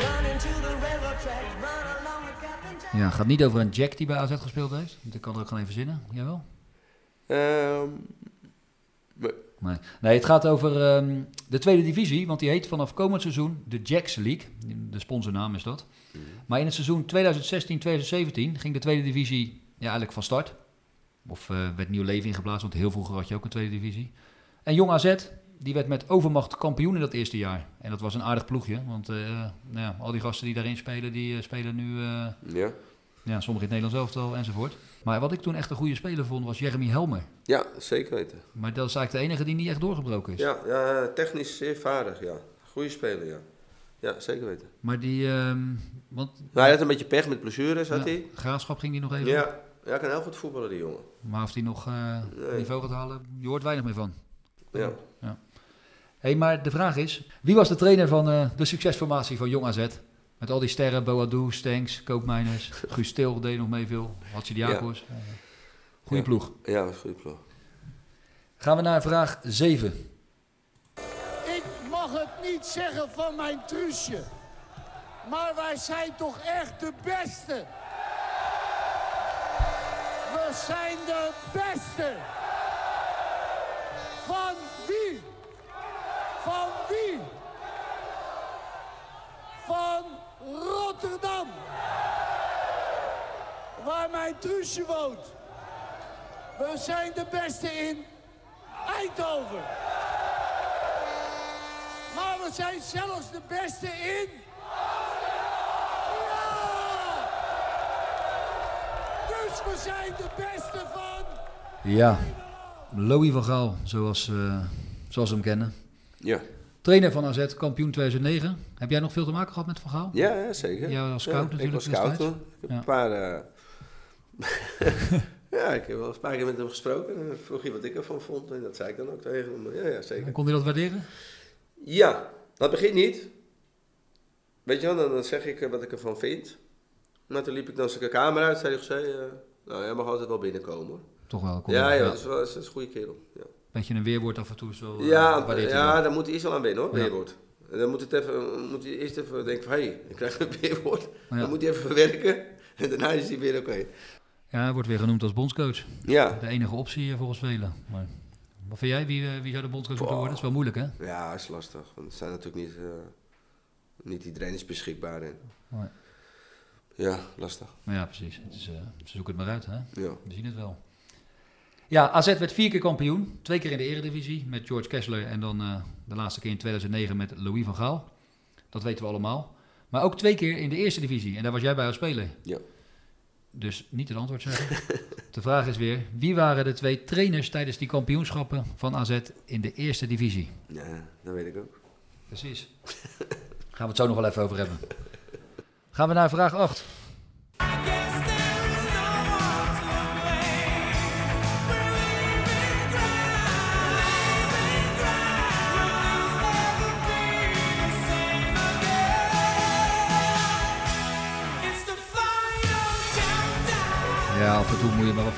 Running to the railroad track, run along with Captain Jack. Ja, het gaat niet over een Jack die bij AZ gespeeld heeft. Ik kan er ook gewoon even zinnen. Jawel? Ehm, Nee. nee, het gaat over ehm, de tweede divisie. Want die heet vanaf komend seizoen de Jacks League. De sponsornaam is dat. Maar in het seizoen 2016-2017 ging de tweede divisie ja, eigenlijk van start. Of eh, werd nieuw leven ingeblazen, want heel vroeger had je ook een tweede divisie. En Jong AZ, die werd met overmacht kampioen in dat eerste jaar. En dat was een aardig ploegje, want eh, nou ja, al die gasten die daarin spelen, die eh, spelen nu, eh, ja. ja, sommigen in het Nederlands elftal enzovoort. Maar wat ik toen echt een goede speler vond, was Jeremy Helmer. ja, zeker weten. Maar dat is eigenlijk de enige die niet echt doorgebroken is. Ja, ja, technisch zeer vaardig, ja. Goeie speler, ja. Ja, zeker weten. Maar die, ehm want Nou, hij had een beetje pech met blessures, had ja, hij. graafschap ging die nog even. Ja. ja, hij kan heel goed voetballen, die jongen. Maar of die nog Nee. niveau gaat halen, je hoort weinig meer van. Ja. hey, maar de vraag is, wie was de trainer van eh, de succesformatie van Jong AZ? Met al die sterren, Boadou, Stenks, Koopmeiners, Guus Stil deed nog mee veel, Hatsidiakos. Ja. Goeie Ja. ploeg. Ja, dat was een goede ploeg. Gaan we naar vraag 7. Ik mag het niet zeggen van mijn truusje. Maar wij zijn toch echt de beste. We zijn de beste. Van wie? Van wie? Van Rotterdam. Waar mijn truusje woont. We zijn de beste in Eindhoven. Maar we zijn zelfs de beste in... Ja! Dus we zijn de beste van... Ja, Louis van Gaal, zoals, eh, zoals we hem kennen. Ja. Trainer van AZ, kampioen 2009. Heb jij nog veel te maken gehad met Van Gaal? Ja, ja, zeker. Jij was scout ja, natuurlijk Ik was scout toen. Ik heb een paar... eh, ja, ik heb wel een paar keer met hem gesproken. En dan vroeg hij wat ik ervan vond. En dat zei ik dan ook tegen hem. Ja, ja, zeker. Kon hij dat waarderen? Ja, dat begint niet. Weet je wel, dan, dan zeg ik eh, wat ik ervan vind. Maar toen liep ik dan zijn kamer uit. Zei hij, nou, jij mag altijd wel binnenkomen. Toch wel. Ja, ja, dat is wel dat is een goede kerel. Ja, Beetje een weerwoord af en toe. Zo, eh, ja, hij ja daar moet hij eerst wel aan winnen hoor, Ja. weerwoord. En dan moet, het even, moet hij eerst even denken van, hé, hey, ik krijg een weerwoord. Ja. Dan moet hij even verwerken. En daarna is hij weer oké. Ja, hij wordt weer genoemd als bondscoach. Ja. De enige optie eh, volgens velen. Maar wat vind jij? Wie, eh, wie zou de bondscoach moeten worden? Dat is wel moeilijk, hè? Ja, is lastig. Want er zijn natuurlijk niet, niet iedereen is beschikbaar. En, Nee. ja, lastig. Maar ja, precies. Het is, ze zoeken het maar uit, hè? Ja. We zien het wel. Ja, AZ werd vier keer kampioen. Twee keer in de eredivisie met George Kessler en dan eh, de laatste keer in 2009 met Louis van Gaal. Dat weten we allemaal. Maar ook twee keer in de eerste divisie en daar was jij bij als speler. Ja. Dus niet het antwoord zeggen. de vraag is weer, wie waren de twee trainers tijdens die kampioenschappen van AZ in de eerste divisie? ja, dat weet ik ook. Precies. Gaan we het zo nog wel even over hebben. Gaan we naar vraag 8.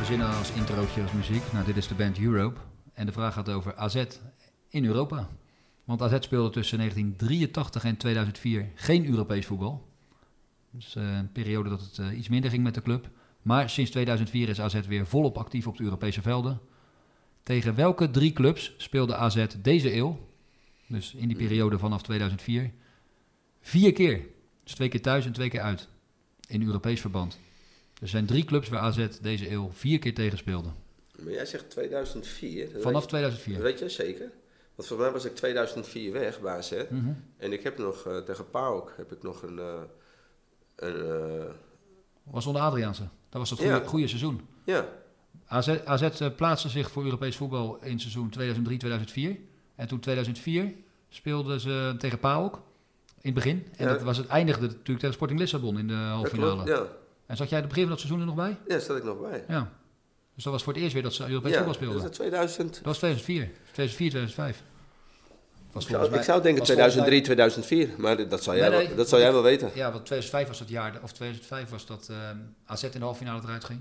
Verzinnen als introotje, als muziek. Nou, dit is de band Europe. En de vraag gaat over AZ in Europa. Want AZ speelde tussen 1983 en 2004 geen Europees voetbal. Dus eh, een periode dat het eh, iets minder ging met de club. Maar sinds 2004 is AZ weer volop actief op de Europese velden. Tegen welke drie clubs speelde AZ deze eeuw, dus in die periode vanaf 2004, vier keer. Dus twee keer thuis en twee keer uit. In Europees verband. Er zijn drie clubs waar AZ deze eeuw vier keer tegen speelde. Maar jij zegt 2004. dat Vanaf weet, 2004. Dat weet jij zeker? Want voor mij was ik 2004 weg bij AZ. Mhm. En ik heb nog, eh, tegen PAOK heb ik nog een... eh, een eh, Was onder Adriaanse. Dat was het goede, Ja. goede seizoen. ja, AZ, AZ plaatste zich voor Europees voetbal in seizoen 2003-2004. En toen 2004 speelden ze tegen PAOK in het begin. En Ja. dat was het eindigde natuurlijk tegen Sporting Lissabon in de halve finale. Ja. En zat jij het begin van dat seizoen er nog bij? ja, daar zat ik nog bij. Ja. Dus dat was voor het eerst weer dat ze Europees ja, voetbal dat speelden. is het 2000. Dat was 2004. 2004, 2005. Was Ik zou, mij- ik zou denken was volgens 2003, 2004. Maar dat zou jij, Nee, wel, dat zou jij wel weten. Ja, want 2005 was dat jaar, of 2005 was dat ehm, AZ in de halve finale eruit ging.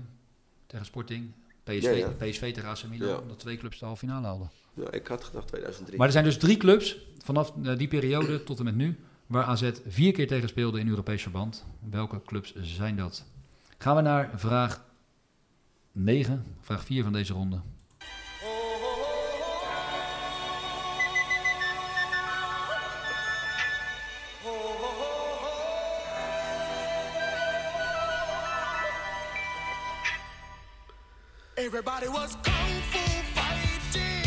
Tegen Sporting. PSV, Ja, ja. PSV tegen AC Milan. Ja. Omdat twee clubs de halve finale hadden. Ja, ik had gedacht 2003. Maar er zijn dus drie clubs vanaf eh, die periode tot en met nu waar AZ vier keer tegen speelde in Europees verband. Welke clubs zijn dat? Gaan we naar vraag 9, vraag 4 van deze ronde. Everybody was kung fu fighting.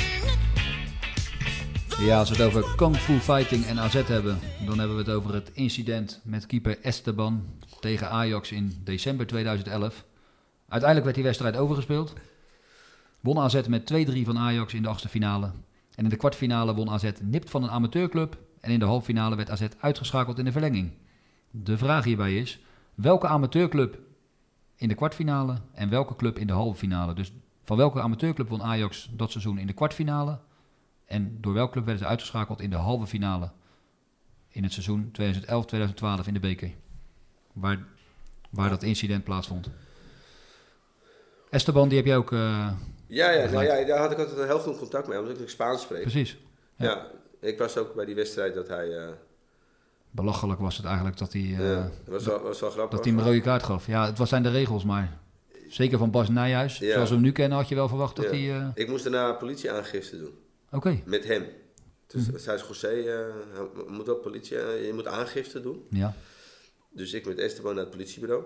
Ja, als we het over Kung Fu Fighting en AZ hebben, dan hebben we het over het incident met keeper Esteban tegen Ajax in december 2011. Uiteindelijk werd die wedstrijd overgespeeld. Won AZ met 2-3 van Ajax in de achtste finale. En in de kwartfinale won AZ nipt van een amateurclub. En in de halve finale werd AZ uitgeschakeld in de verlenging. De vraag hierbij is, welke amateurclub in de kwartfinale en welke club in de halve finale? Dus van welke amateurclub won Ajax dat seizoen in de kwartfinale? En door welke club werden ze uitgeschakeld in de halve finale in het seizoen 2011-2012 in de beker? Waar, waar dat incident plaatsvond. Esteban, die heb jij ook... eh, Ja, ja, nou ja, daar had ik altijd een heel goed contact mee, omdat ik Spaans spreek. precies. Ja. Ik was ook bij die wedstrijd dat hij... eh, Belachelijk was het eigenlijk dat hij, ja, dat was wel, was wel grappig. dat hij een rode kaart gaf. Ja, het was zijn de regels, maar zeker van Bas Nijhuis, Ja. zoals we hem nu kennen, had je wel verwacht dat hij... Ik moest daarna politieaangifte doen. Oké, Met hem. Dus Mhm. zei José, moet wel politie, je moet aangifte doen. ja. Dus ik met Esteban naar het politiebureau.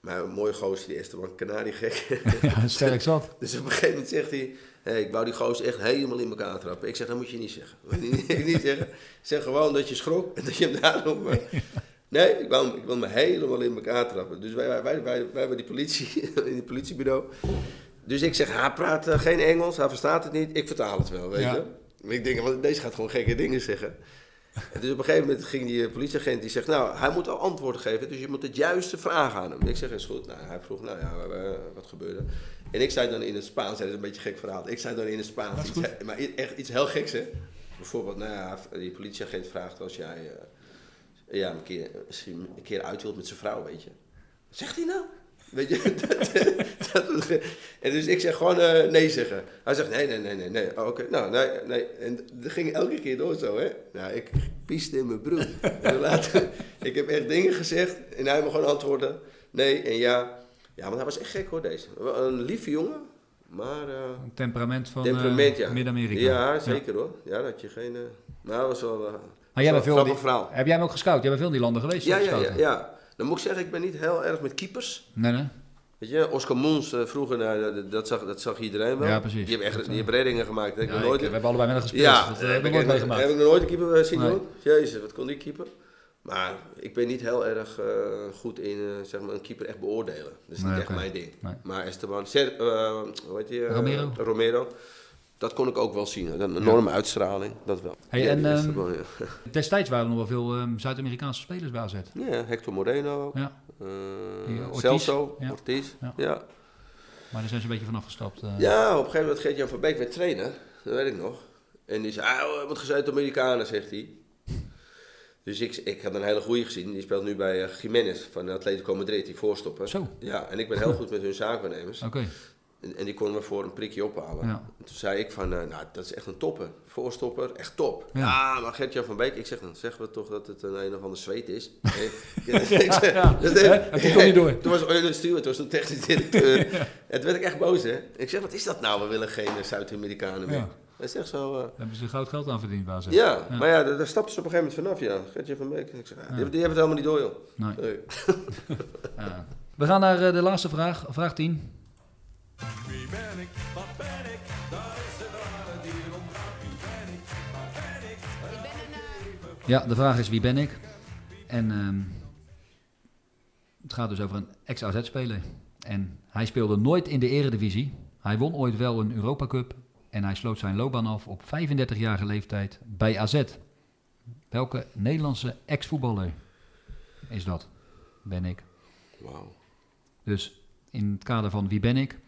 Maar een mooie gozer, die Esteban, kanarie gek. ja, sterk zat. dus op een gegeven moment zegt hij, hey, ik wou die gozer echt helemaal in elkaar trappen. Ik zeg, dat moet je niet zeggen. Je niet, zeggen. Zeg gewoon dat je schrok en dat je hem daarom... Nee, ik wil, ik me helemaal in elkaar trappen. Dus wij, wij, wij, wij, die politie in het politiebureau. Dus ik zeg, hij praat eh, geen Engels, hij verstaat het niet. Ik vertaal het wel, weet Ja. je. Maar ik denk, want deze gaat gewoon gekke dingen zeggen. En dus op een gegeven moment ging die eh, politieagent, die zegt, nou, hij moet al antwoorden geven, dus je moet het juiste vragen aan hem. Ik zeg, is goed. Nou, hij vroeg, nou ja, eh, wat gebeurde? En ik zei dan in het Spaans, dat is een beetje een gek verhaal. Ik zei dan in het Spaans, iets, maar echt iets heel geks, hè. Bijvoorbeeld, nou ja, die politieagent vraagt als jij eh, ja, een, keer, misschien een keer uit wilt met zijn vrouw, weet je. Zegt hij nou? Weet je, dat, dat, en dus ik zeg gewoon eh, nee zeggen. Hij zegt nee, nee, nee, nee, nee. Oh, Oké, nou, nee, nee. En dat ging elke keer door zo, hè. Nou, ik pieste in mijn broek. En later, ik heb echt dingen gezegd en hij me gewoon antwoorden nee en ja. Ja, want hij was echt gek hoor, deze. Een lieve jongen, maar... eh, Een temperament van eh, temperament, ja. Midden-Amerika. Ja, zeker hoor. Ja, dat je geen... eh nou, dat was wel... eh, Maar jij bent veel die, heb jij hem ook gescout? Jij bent veel in die landen geweest? Ja, ja, ja, ja. Dan moet ik zeggen, ik ben niet heel erg met keepers. Nee, nee. Weet je, Oscar Mons eh, vroeger, nou, dat, zag, dat zag iedereen wel. Ja, precies. Die hebben, echt, die hebben reddingen gemaakt. Ik nooit... ik- we hebben allebei met hem gespeeld. ja, dus dat eh, heb heb ik nooit meegemaakt. Heb ik nog nooit een keeper eh, zien Nee. doen? Jezus, wat kon die keeper? Maar ik ben niet heel erg eh, goed in eh, zeg maar een keeper echt beoordelen. Dat is Nee, niet echt mijn ding. Nee. Maar Esteban, Ser, eh, hoe heet die? eh, Romero. Romero. Dat kon ik ook wel zien. Een enorme uitstraling, dat wel. Hey, Ja, en, ehm, ja. Destijds waren er nog wel veel ehm, Zuid-Amerikaanse spelers bij AZ. ja, Hector Moreno, Ja, eh, Die Ortiz, Celso, ja. Ortiz. Ja. maar daar zijn ze een beetje vanaf gestapt. eh. Ja, op een gegeven moment Geert-Jan van Beek werd trainer. Dat weet ik nog. En die zei, ah, wat gezegd Amerikanen, zegt hij. Dus ik, ik had een hele goeie gezien. Die speelt nu bij eh, Jiménez van Atletico Madrid, die voorstopper. Zo. Ja, en ik ben heel goed met hun zaakwaarnemers. Oké, En, en die konden we voor een prikje ophalen. Ja. En toen zei ik van, eh, nou, dat is echt een topper. Voorstopper, echt top. Ja. Ja, maar Gert-Jan van Beek, ik zeg, dan zeggen we toch dat het een een of ander zweet is. Ja, dat- kon hij door. Toen was Eulen toen was een technisch directeur. En toen werd ik echt boos, hè. Ik zeg, wat is dat nou? We willen geen Zuid-Amerikanen meer. Dat is echt zo... eh, daar hebben ze goud geld aan verdiend bij AZ. ja, maar ja, daar, daar stapten ze op een gegeven moment vanaf, ja. Gert-Jan van Beek. Ik zeg, ja, die, die hebben het helemaal niet door, joh. Nee. We gaan naar eh, de laatste vraag, vraag 10. Wie ben ik? Wat ben ik? Daar is de vraag die erom gaat. Wie ben ik? Wat ben ik? Ja, de vraag is wie ben ik? En ehm, het gaat dus over een ex-AZ-speler. En hij speelde nooit in de eredivisie. Hij won ooit wel een Europa Cup. En hij sloot zijn loopbaan af op 35-jarige leeftijd bij AZ. Welke Nederlandse ex-voetballer is dat? Ben ik. Wauw. Dus in het kader van wie ben ik?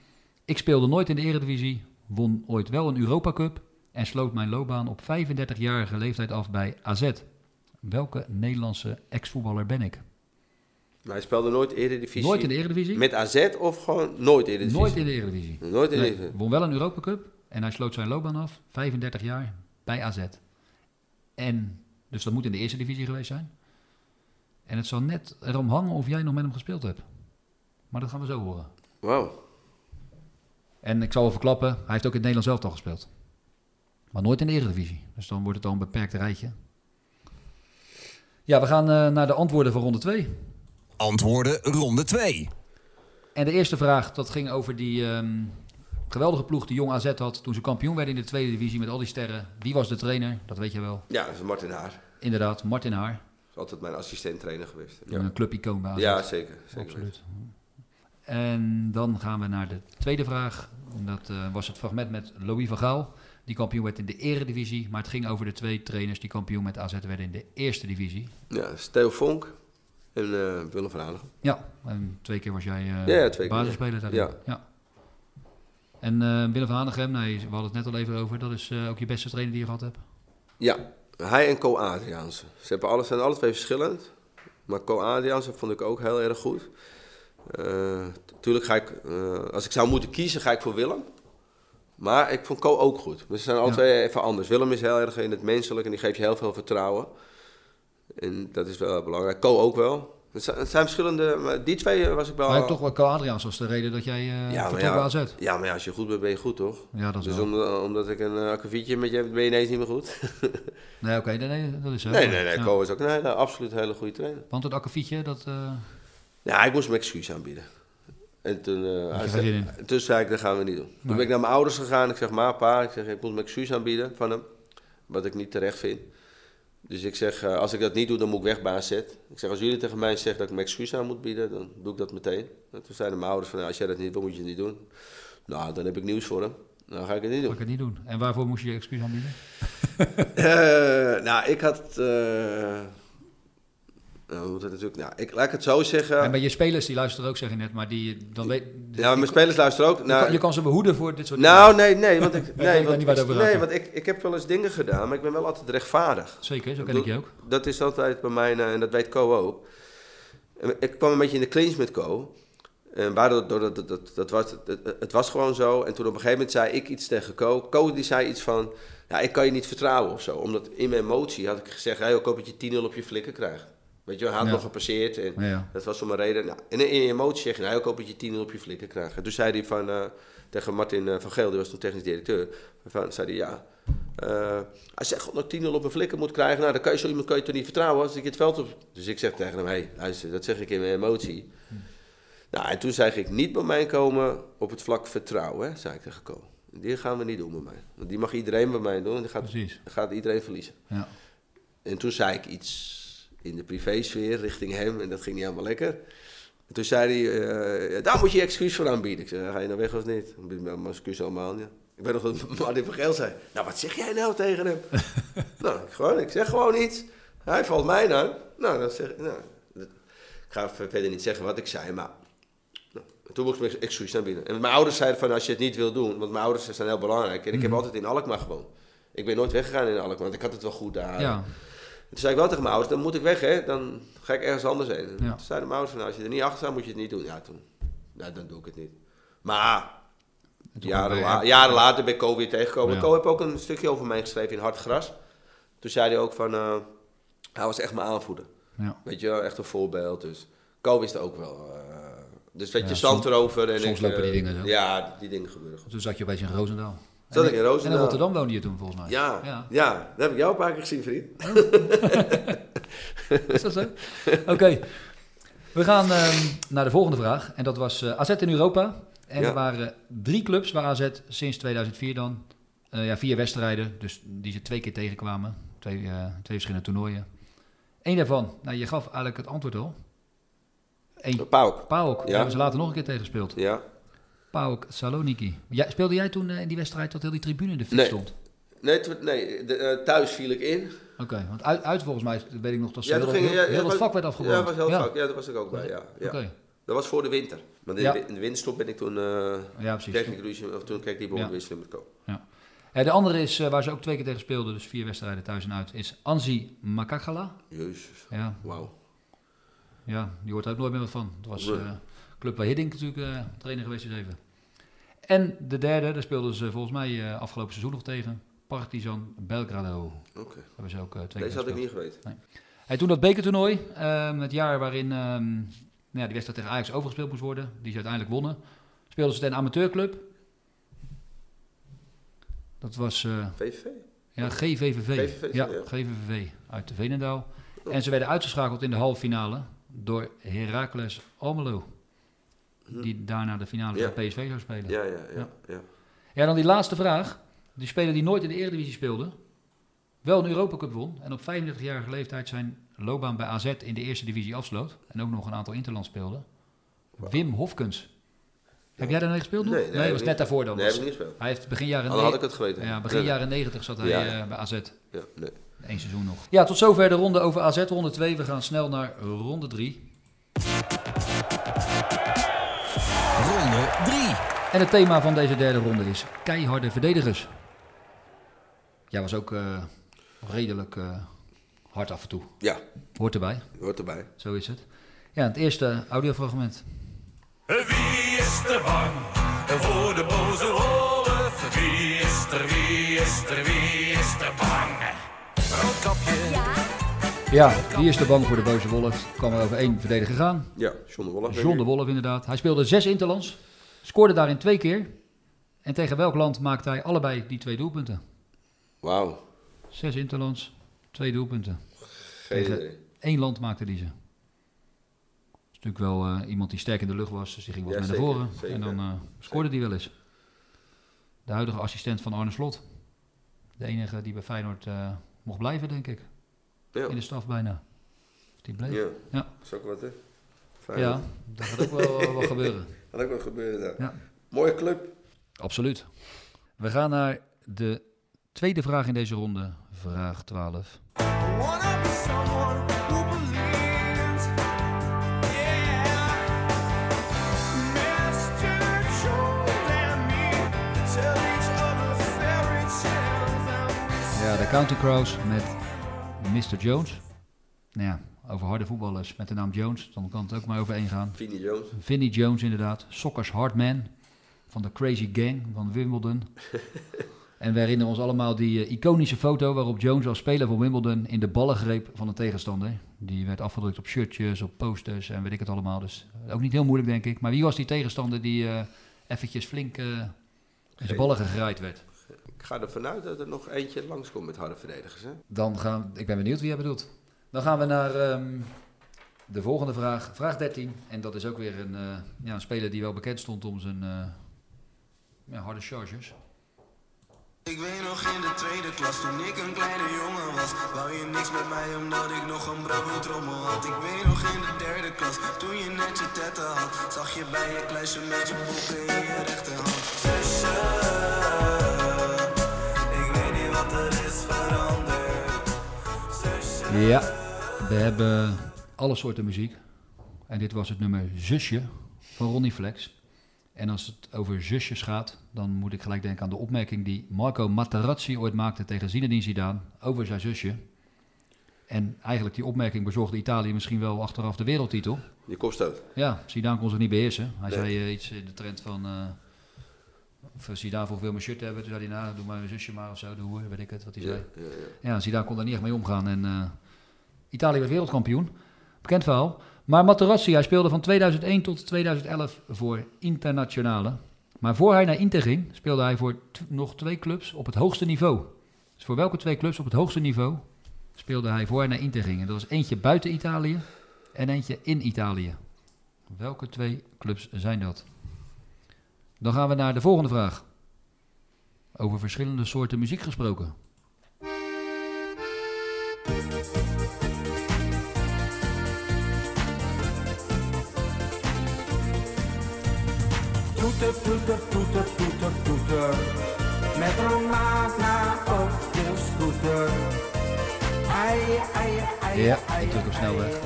Ik speelde nooit in de eredivisie, won ooit wel een Europa Cup en sloot mijn loopbaan op 35-jarige leeftijd af bij AZ. Welke Nederlandse ex-voetballer ben ik? Maar hij speelde nooit Eredivisie? Nooit in de eredivisie? Met AZ of gewoon nooit Eredivisie? Nooit in de eredivisie. Nooit in de Nee, Eredivisie. won wel een Europa Cup en hij sloot zijn loopbaan af, 35 jaar, bij AZ. En, dus dat moet in de eerste divisie geweest zijn. En het zal net erom hangen of jij nog met hem gespeeld hebt. Maar dat gaan we zo horen. Wauw. En ik zal wel verklappen, hij heeft ook in het Nederlands elftal gespeeld. Maar nooit in de Eredivisie. Dus dan wordt het al een beperkt rijtje. Ja, we gaan eh, naar de antwoorden van ronde 2. Antwoorden ronde 2. En de eerste vraag, dat ging over die ehm, geweldige ploeg die Jong AZ had... toen ze kampioen werden in de tweede divisie met al die sterren. Wie was de trainer? Dat weet je wel. Ja, dat is Martin Haar. Inderdaad, Martin Haar. Dat is altijd mijn assistent-trainer geweest. Een Ja, clubicoon bij AZ. ja zeker. zeker Absoluut. En dan gaan we naar de tweede vraag. En Dat eh, was het fragment met Louis van Gaal. Die kampioen werd in de eredivisie. Maar het ging over de twee trainers die kampioen met AZ werden in de eerste divisie. Ja, Theo Vonk en eh, Willem van Hanegem. Ja, en twee keer was jij eh Ja, ja, basisspeler daarin. Ja. En eh Willem van Hanegem, nee, we hadden het net al even over. Dat is ook je beste trainer die je gehad hebt. Ja, hij en Co Adriaanse. Ze hebben alle, zijn alle twee verschillend. Maar Co Adriaanse vond ik ook heel erg goed. Eh, tuurlijk ga ik, eh, als ik zou moeten kiezen, ga ik voor Willem. Maar ik vond Co ook goed. We zijn alle Ja. twee even anders. Willem is heel erg in het menselijk en die geeft je heel veel vertrouwen. En dat is wel belangrijk. Co ook wel. Het zijn, het zijn verschillende, maar die twee was ik wel... Maar toch wel Co Adriaans was de reden dat jij eh ja, maar ja, AZ. ja, maar ja, als je goed bent, ben je goed, toch? Ja, dat is Dus wel. om- omdat ik een uh, akkefietje met je heb, ben je ineens niet meer goed? Nee, oké, nee, nee, dat is zo. nee, nee, nee. Co is ook een hele, absoluut een hele goede trainer. Want het akkefietje, dat... eh, Ja, ik moest hem excuus aanbieden. En toen, eh, hij zei, toen zei ik, dat gaan we niet doen. Toen Nee. ben ik naar mijn ouders gegaan. Ik zeg, ma, pa, ik, zeg, ik moet mijn excuus aanbieden van hem. Wat ik niet terecht vind. Dus ik zeg, eh, als ik dat niet doe, dan moet ik weg bij AZ. Ik zeg, als jullie tegen mij zeggen dat ik mijn excuus aan moet bieden, dan doe ik dat meteen. En toen zeiden mijn ouders van, nou, als jij dat niet wil, moet je het niet doen. Nou, dan heb ik nieuws voor hem. Dan ga ik het niet Ga doen. ik het niet doen. En waarvoor moest je je excuus aanbieden? Eh, nou, ik had... nou, hoe dat natuurlijk... Nou, ik, laat ik het zo zeggen. En bij je spelers, die luisteren ook, zeg je net, maar die dan weet... ja, mijn spelers luisteren ook. je Nou, kan, je kan ze behoeden voor dit soort Nou, nee, nee, want ik, nee, want, over nee, want ik, ik heb wel eens dingen gedaan, maar ik ben wel altijd rechtvaardig. Zeker, zo ken ik je ook. Dat is altijd bij mij, eh, en dat weet Co ook. Ik kwam een beetje in de clinch met Co. En waardoor, doordat, dat, dat, dat was, het, het- het was gewoon zo. En toen op een gegeven moment zei ik iets tegen Co. Co die zei iets van, ja, ik kan je niet vertrouwen of zo. Omdat in mijn emotie had ik gezegd, hey, ik hoop dat je 10-0 op je flikken krijgt. Weet je, hij had Ja. nog gepasseerd en Ja, dat was om een reden. Nou, en in je emotie zeg je, nou, ik hoop dat je 10-0 op je flikken krijgt. Toen zei hij van, eh, tegen Martin eh, van Geel, die was toen technisch directeur. Van, zei hij, ja, eh, hij zegt dat ik 10-0 op mijn flikken moet krijgen. Nou, dan kan je zo iemand kan je toch niet vertrouwen als ik het veld op... Dus ik zeg tegen hem, hé, hey, luister, dat zeg ik in mijn emotie. Nou, en toen zei ik, niet bij mij komen op het vlak vertrouwen, hè, zei ik tegen Co. Die gaan we niet doen bij mij. Want die mag iedereen bij mij doen en die gaat, gaat iedereen verliezen. Ja. En toen zei ik iets in de privésfeer richting hem en dat ging niet helemaal lekker. En toen zei hij, eh, daar moet je excuus voor aanbieden. Ik zei, ga je nou weg of niet? Ik bied mijn excuus allemaal ja. Ik ben nog wat Martin van Geel zei. Nou, wat zeg jij nou tegen hem? nou, ik, gewoon, ik zeg gewoon iets. Hij valt mij aan. Nou, dan zeg ik, nou, dat- ik ga ver- verder niet zeggen wat ik zei, maar... Nou, toen moest ik excuus aanbieden. En mijn ouders zeiden van, als je het niet wil doen, want mijn ouders zijn heel belangrijk. En ik heb altijd in Alkmaar gewoond. Ik ben nooit weggegaan in Alkmaar, want ik had het wel goed daar. ja. Toen zei ik wel tegen mijn ouders, dan moet ik weg, hè. Dan ga ik ergens anders heen. En Ja. Toen zeiden mijn ouders, van, nou, als je er niet achter staat, moet je het niet doen. Ja, toen, nou, dan doe ik het niet. Maar jaren, la- later ben ik Co weer tegengekomen. Ja. Co heeft ook een stukje over mij geschreven in Hard Gras. Toen zei hij ook van, eh, hij was echt mijn aanvoerder. Ja. Weet je wel, echt een voorbeeld. Dus Co wist ook wel. eh, dus weet je, Ja, zand erover. En soms ik, lopen die eh, dingen zo. Ja, die dingen gebeuren. Toen zat je opeens in Roosendaal. Zat En- ik in Roosendaal. In Rotterdam woonde je toen volgens mij. Ja, Ja. ja. dat heb ik jou een paar keer gezien, vriend. Is dat zo? Oké. We gaan ehm, naar de volgende vraag. En dat was eh, AZ in Europa. En Ja. er waren drie clubs waar AZ sinds 2004 dan... eh, ja, vier wedstrijden, dus die ze twee keer tegenkwamen. Twee, eh, twee verschillende toernooien. Eén daarvan, nou je gaf eigenlijk het antwoord al. Eén, Pauk. Daar Ja. hebben ze later nog een keer tegen gespeeld. Ja. PAOK Saloniki. Jij, speelde jij toen eh, in die wedstrijd dat heel die tribune in de fik Nee. stond? Nee, nee de, eh, thuis viel ik in. Oké, want uit, uit volgens mij weet ik nog dat ze Ja, heel, ging- heel, ja, heel ja, was- vak werd Ja, afgebrand. dat was heel ja. vaak. Ja, dat was ik ook bij, ja. ja. Oké, Dat was voor de winter. Want in, Ja. de, in de winterstop ben ik toen... eh ja precies. of toen kreeg ik die Ja. bondwisseling met Ko. Ja, de andere is, waar ze ook twee keer tegen speelden, dus vier wedstrijden thuis en uit, is Anzi Makakala. Jezus, Ja, wauw. ja, die hoort er ook nooit meer wat van. Het was club waar Hiddink natuurlijk eh, trainer geweest is even. En de derde, daar speelden ze volgens mij eh, afgelopen seizoen nog tegen, Partizan Belgrado. Oké. Daar hebben ze ook eh, twee Deze had ik niet geweten. En toen dat bekertoernooi, ehm, het jaar waarin ehm, nou ja, die wedstrijd tegen Ajax overgespeeld moest worden, die ze uiteindelijk wonnen, speelden ze tegen een amateurclub. Dat was eh, VVV? ja, GVVV. Ja, ja. GVVV uit de Veenendaal. En ze werden uitgeschakeld in de halve finale door Heracles Almelo. Die daarna de finale Hm. Ja. van PSV zou spelen. Ja, ja, ja. Ja. ja. Dan die laatste vraag. Die speler die nooit in de Eredivisie speelde, wel een Europa Cup won en op 35-jarige leeftijd zijn loopbaan bij AZ in de eerste divisie afsloot en ook nog een aantal interland speelde. Wim Hofkens. Heb jij daar nog gespeeld? Nee, nee, heb was net niet. daarvoor dan. Nee, was- heb ik niet gespeeld. hij heeft begin jaren, Dan had ik het geweten. ja, begin Nee. jaren 90 zat hij Ja. eh, bij AZ. Ja, nee. Eén seizoen nog. Ja, tot zover de ronde over AZ, ronde 2. We gaan snel naar ronde 3. En het thema van deze derde ronde is keiharde verdedigers. Jij was ook eh, redelijk eh, hard af en toe. Ja, Hoort erbij, hoort erbij. zo is het. Ja, het eerste audiofragment. Wie is te bang voor de boze wolf? Wie is er, wie is er bang? Roodkapje. Ja, wie is de bang voor de boze wolf? Kwam er over één verdediger gaan. Ja, John de Wolf. John de. Wolf inderdaad. Hij speelde zes interlands. Scoorde daarin twee keer. En tegen welk land maakte hij allebei die twee doelpunten? Wauw, Zes interlands, twee doelpunten. geen idee. Eén land maakte die ze. Dat is natuurlijk wel eh, iemand die sterk in de lucht was, dus die ging wat Ja, meer zeker, naar voren. zeker. En dan eh, scoorde die wel eens. De huidige assistent van Arne Slot. De enige die bij Feyenoord eh, mocht blijven, denk ik. Ja, In de staf bijna. Die bleef. ja. Ja. Dat is ook wat, hè? Ja, dat gaat ook wel, wel gebeuren. Dat ook wat gebeuren daar. Ja. Mooie club. Absoluut. We gaan naar de tweede vraag in deze ronde. Vraag 12. Wanna be someone who believes. Yeah. Mr. Jones and me tell each other fairy tales and we Ja, de County Crows met Mr. Jones. Nou ja, over harde voetballers met de naam Jones. Dan kan het ook maar over één gaan. Vinnie Jones. Vinnie Jones inderdaad. Sokkers Hardman van de Crazy Gang van Wimbledon. en we herinneren ons allemaal die eh, iconische foto waarop Jones als speler van Wimbledon in de ballen greep van een tegenstander. Die werd afgedrukt op shirtjes, op posters en weet ik het allemaal. Dus ook niet heel moeilijk denk ik. Maar wie was die tegenstander die eh eventjes flink eh, in zijn ballen gegraaid werd? Ik ga ervan uit dat er nog eentje langskomt met harde verdedigers, hè? Dan gaan, ik ben benieuwd wie jij bedoelt. Dan gaan we naar ehm, de volgende vraag, vraag 13. En dat is ook weer een, eh, ja, een speler die wel bekend stond om zijn eh, ja, harde charges. Ik weet nog in de tweede klas toen ik een kleine jongen was Wou je niks met mij omdat ik nog een broodtrommel had. Ik weet nog in de derde klas toen je net je tetten had Zag je bij je kluisje met je boeken in je rechterhand. Zusje, ik weet niet wat er is veranderd. Zusje. Ja, we hebben alle soorten muziek. En dit was het nummer Zusje van Ronnie Flex. En als het over zusjes gaat, dan moet ik gelijk denken aan de opmerking die Marco Materazzi ooit maakte tegen Zinedine Zidane over zijn zusje. En eigenlijk die opmerking bezorgde Italië misschien wel achteraf de wereldtitel. Die kost. Ja, Zidane kon zich niet beheersen. Hij Nee. zei eh, iets in de trend van... eh of Zidane vroeg wil mijn shirt hebben. Toen zei hij, nou, doe maar mijn zusje maar of zo, de hoer, weet ik het, wat hij Ja, zei. ja, ja. Ja, Zidane kon daar niet echt mee omgaan. En eh, Italië werd wereldkampioen. Bekend verhaal. Maar Materazzi, hij speelde van 2001 tot 2011 voor Internationale. Maar voor hij naar Inter ging, speelde hij voor nog twee clubs op het hoogste niveau. Dus voor welke twee clubs op het hoogste niveau speelde hij voor hij naar Inter ging? En dat was eentje buiten Italië en eentje in Italië. Welke twee clubs zijn dat? Dan gaan we naar de volgende vraag. Over verschillende soorten muziek gesproken. Toeter, toeter, toeter, toeter, toeter. Met Romana op de scooter. Ai, ai, ai, Ja, natuurlijk op snelweg.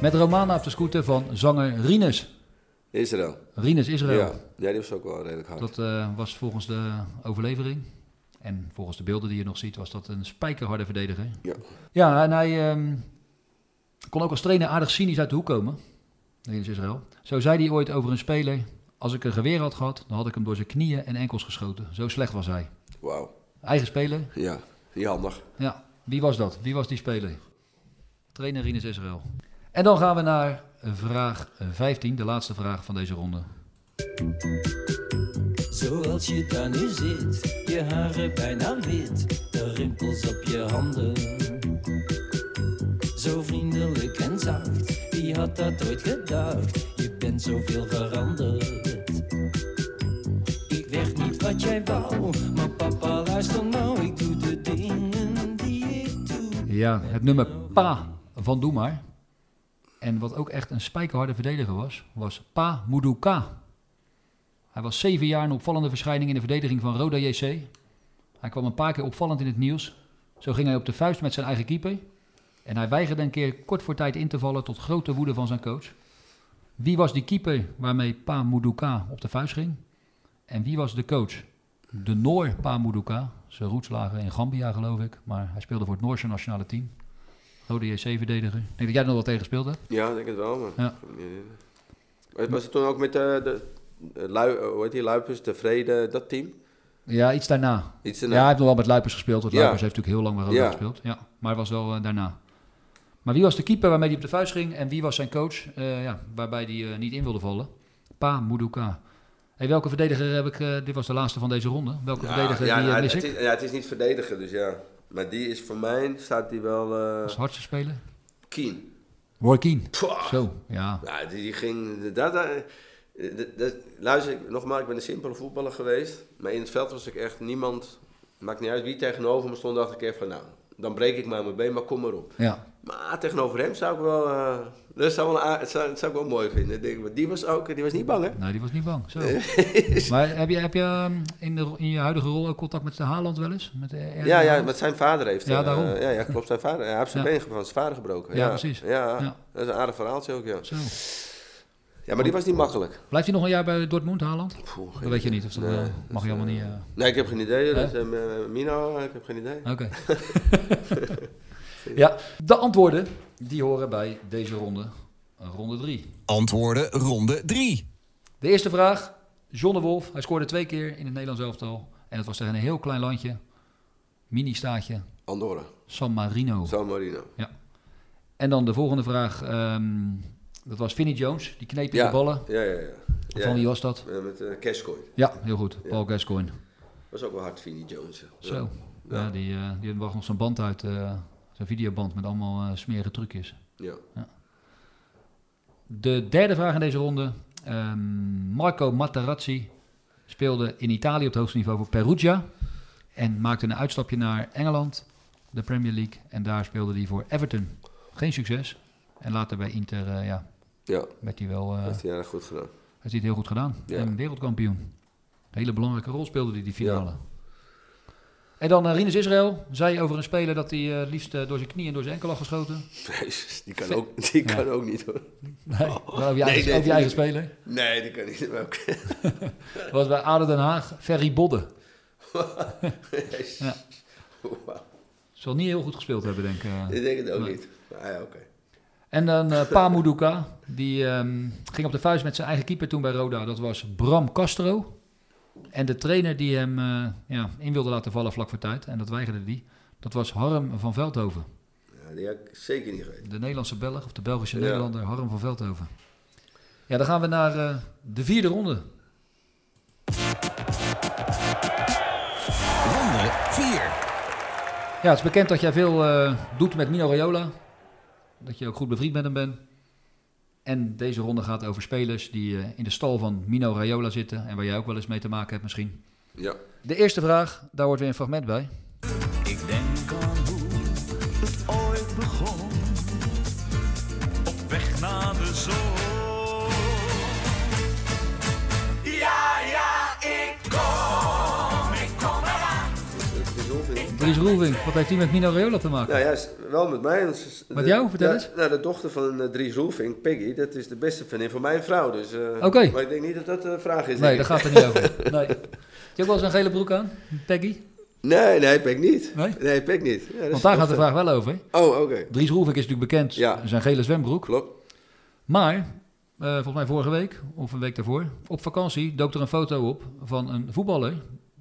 Met Romana op de scooter van zanger Rinus. Israël. Rinus Israël. Ja. ja, die was ook wel redelijk hard. Dat eh, was volgens de overlevering. En volgens de beelden die je nog ziet, was dat een spijkerharde verdediger. Ja. Ja, en hij ehm, kon ook als trainer aardig cynisch uit de hoek komen. Rinus Israël. Zo zei hij ooit over een speler. Als ik een geweer had gehad, dan had ik hem door zijn knieën en enkels geschoten. Zo slecht was hij. Wauw. Eigen speler. Ja, niet handig. Ja, wie was dat? Wie was die speler? Trainer Rinus Israël. En dan gaan we naar vraag 15, de laatste vraag van deze ronde. Zoals je daar nu zit, je haren bijna wit, de rimpels op je handen. Zo vriendelijk en zacht, wie had dat ooit gedacht? Je bent zoveel veranderd. Ik weg niet wat jij wou, maar papa luister nou, ik doe de dingen die ik doe. Ja, het nummer Pa van Doe Maar. En wat ook echt een spijkerharde verdediger was, was Pa Moudouka. Hij was zeven jaar een opvallende verschijning in de verdediging van Roda JC. Hij kwam een paar keer opvallend in het nieuws. Zo ging hij op de vuist met zijn eigen keeper. En hij weigerde een keer kort voor tijd in te vallen tot grote woede van zijn coach. Wie was die keeper waarmee Pa Moudouka op de vuist ging? En wie was de coach? De Noor Pa Moudouka. Zijn roots lagen in Gambia, geloof ik. Maar hij speelde voor het Noorse nationale team. Rode JC-verdediger. Ik denk dat jij er nog wel tegen gespeeld hebt. Ja, ik denk het wel. Maar... Ja. Was- het toen ook met de, de, de lui, hoe heet die, Luipers, Tevreden, dat team? Ja, iets daarna. Iets daarna. Ja, hij heeft nog wel met Luipers gespeeld. Want Ja. Luipers heeft natuurlijk heel lang bij Roda Ja. gespeeld. Ja, maar het was wel eh, daarna. Maar wie was de keeper waarmee hij op de vuist ging? En wie was zijn coach eh, ja, waarbij hij eh, niet in wilde vallen? Pa Muduka. Hey, welke verdediger heb ik... eh, dit was de laatste van deze ronde. Welke Ja, verdediger ja, die, mis het, ik? is, ja, het is niet verdedigen, dus ja. Maar die is voor mij, staat die wel... eh Als hardste speler? Keen. Roy. Pwah. Zo, ja. Ja, die, die ging... Dat, dat, luister, nogmaals, ik ben een simpele voetballer geweest. Maar in het veld was ik echt niemand... Maakt niet uit wie tegenover me stond, dacht ik even van... Nou, dan breek ik maar mijn been, maar kom maar op. Ja. Maar tegenover hem zou ik wel... eh, dat zou wel, zou, ik wel mooi vinden. Denk, maar die was ook... Die was niet bang, hè? Nee, die was niet bang. Zo. maar heb je, heb je ehm, in, de, in je huidige rol ook contact met de Haaland wel eens? Met, eh, Ja, ja, wat zijn vader heeft. Ja, eh, daarom. ja, ja, klopt. Zijn vader. Ja, hij heeft zijn Ja. been van zijn vader gebroken. Ja, precies. Ja, Ja. dat is een aardig verhaaltje ook, ja. Zo. Ja, maar die was niet makkelijk. Blijft hij nog een jaar bij Dortmund, Haaland? Poeh, Dat weet je niet. Of dat, Nee, eh, dat mag je eh, niet... eh, Nee, ik heb geen idee. Dat is, eh, Mino, ik heb geen idee. Oké. ja, de antwoorden die horen bij deze ronde. Ronde 3. Antwoorden ronde 3. De eerste vraag. John de Wolf. Hij scoorde twee keer in het Nederlands elftal. En het was tegen een heel klein landje. Mini-staatje. Andorra. San Marino. San Marino. Ja. En dan de volgende vraag. ehm, dat was Vinnie Jones. Die kneep in Ja. de ballen. Ja, ja, ja. ja. Van wie was dat? Eh, met uh, Cashcoin. Ja, heel goed. Paul Gascoigne. Was ook wel hard, Vinnie Jones. Zo. Ja, die, eh die had nog zo'n band uit. eh zo'n videoband met allemaal eh, smerige trucjes. Ja. De derde vraag in deze ronde. Ehm, Marco Materazzi speelde in Italië op het hoogste niveau voor Perugia. En maakte een uitstapje naar Engeland, de Premier League. En daar speelde hij voor Everton. Geen succes. En later bij Inter, eh, ja, Ja, werd hij wel... eh heeft hij goed gedaan. heeft hij het heel goed gedaan. Ja. En wereldkampioen. Een hele belangrijke rol speelde hij die finale. En dan uh, Rinus Israël zei over een speler dat hij eh, liefst eh, door zijn knie en door zijn enkel had geschoten. Jezus, die kan ook, die kan ook niet hoor. Nee, wel over je eigen, Nee, nee, over je eigen die- speler. Nee, die kan niet. Maar ook- Dat was bij ADO Den Haag, Ferry Bodde. Jezus. Ja. Wauw. Zal niet heel goed gespeeld hebben, denk ik. eh. Ik denk het ook niet. Ah, ja, oké. En dan eh Pa Muduka, die ehm, ging op de vuist met zijn eigen keeper toen bij Roda. Dat was Bram Castro. En de trainer die hem eh, ja, in wilde laten vallen vlak voor tijd, en dat weigerde die, dat was Harm van Veldhoven. Ja, die had ik zeker niet geweten. De Nederlandse Belg, of de Belgische Ja. Nederlander, Harm van Veldhoven. Ja, dan gaan we naar eh, de vierde ronde. Ronde 4. Ja, het is bekend dat jij veel eh, doet met Mino Raiola. Dat je ook goed bevriend met hem bent. En deze ronde gaat over spelers die eh, in de stal van Mino Raiola zitten. En waar jij ook wel eens mee te maken hebt misschien. Ja. De eerste vraag, daar hoort weer een fragment bij. Ik denk aan hoe het ooit begon. Op weg naar de zon. Dries Roelvink, wat heeft hij met Mino Raiola te maken? Nou ja, wel met mij. Met de- jou? Vertel eens. Nou, de dochter van uh, Dries Roelvink, Peggy, dat is de beste vriendin van mijn vrouw. Dus, eh, Oké. Maar ik denk niet dat dat de vraag is. nee, daar gaat het niet over. Nee. Heb je ook wel eens een gele broek aan, Peggy? Nee, nee, Peg niet. Nee? Nee, Peg niet. Ja, Want daar gaat de vraag wel over. hè? Oh, oké. Dries Roelvink is natuurlijk bekend, Ja. zijn gele zwembroek. Klopt. Maar, eh, volgens mij vorige week, of een week daarvoor, op vakantie dook er een foto op van een voetballer.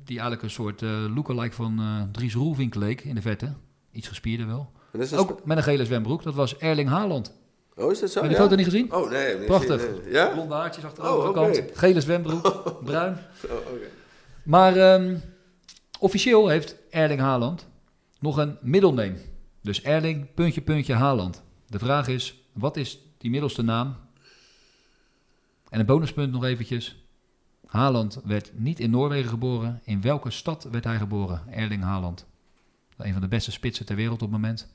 Die eigenlijk een soort eh lookalike van eh, Dries Roelvink leek in de vette. Iets gespierder wel. Ook met een gele zwembroek. Dat was Erling Haaland. Oh, is dat zo? Heb je die ja? foto niet gezien? Oh, nee. Prachtig. nee. Ja? Blonde haartjes achter de Oh, overkant. oké. Gele zwembroek, bruin. Oh, oké. Maar ehm, officieel heeft Erling Haaland nog een middelneem. Dus Erling, puntje, puntje, Haaland. De vraag is, wat is die middelste naam? En een bonuspunt nog eventjes. Haaland werd niet in Noorwegen geboren. In welke stad werd hij geboren? Erling Haaland. Een van de beste spitsen ter wereld op het moment.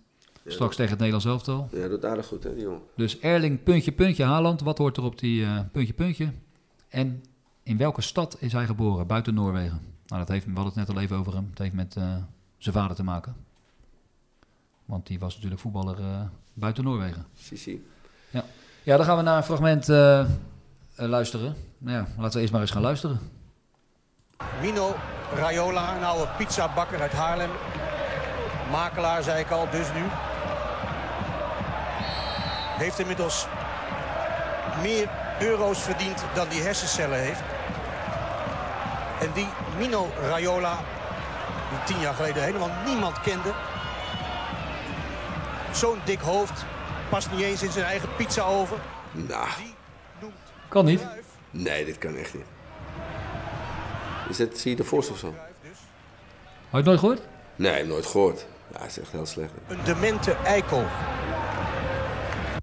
Straks tegen het Nederlands elftal. Ja, doet aardig goed, hè, die jongen. Dus Erling, puntje, puntje, Haaland. Wat hoort er op die eh, puntje, puntje? En in welke stad is hij geboren? Buiten Noorwegen. Nou, dat heeft, we hadden het net al even over hem. Het heeft met eh, zijn vader te maken. Want die was natuurlijk voetballer eh, buiten Noorwegen. Sisi. Ja, dan gaan we naar een fragment eh, luisteren. Nou ja, laten we eerst maar eens gaan luisteren. Mino Raiola, een oude pizzabakker uit Haarlem. Makelaar, zei ik al, dus nu. Heeft inmiddels meer euro's verdiend dan die hersencellen heeft. En die Mino Raiola, die tien jaar geleden helemaal niemand kende. Zo'n dik hoofd, past niet eens in zijn eigen pizza over. Nou, Kan niet. nee, dit kan echt niet. Is dat, zie je de Vos of zo? Had je het nooit gehoord? Nee, nooit gehoord. Ja, hij is echt heel slecht. Een demente eikel.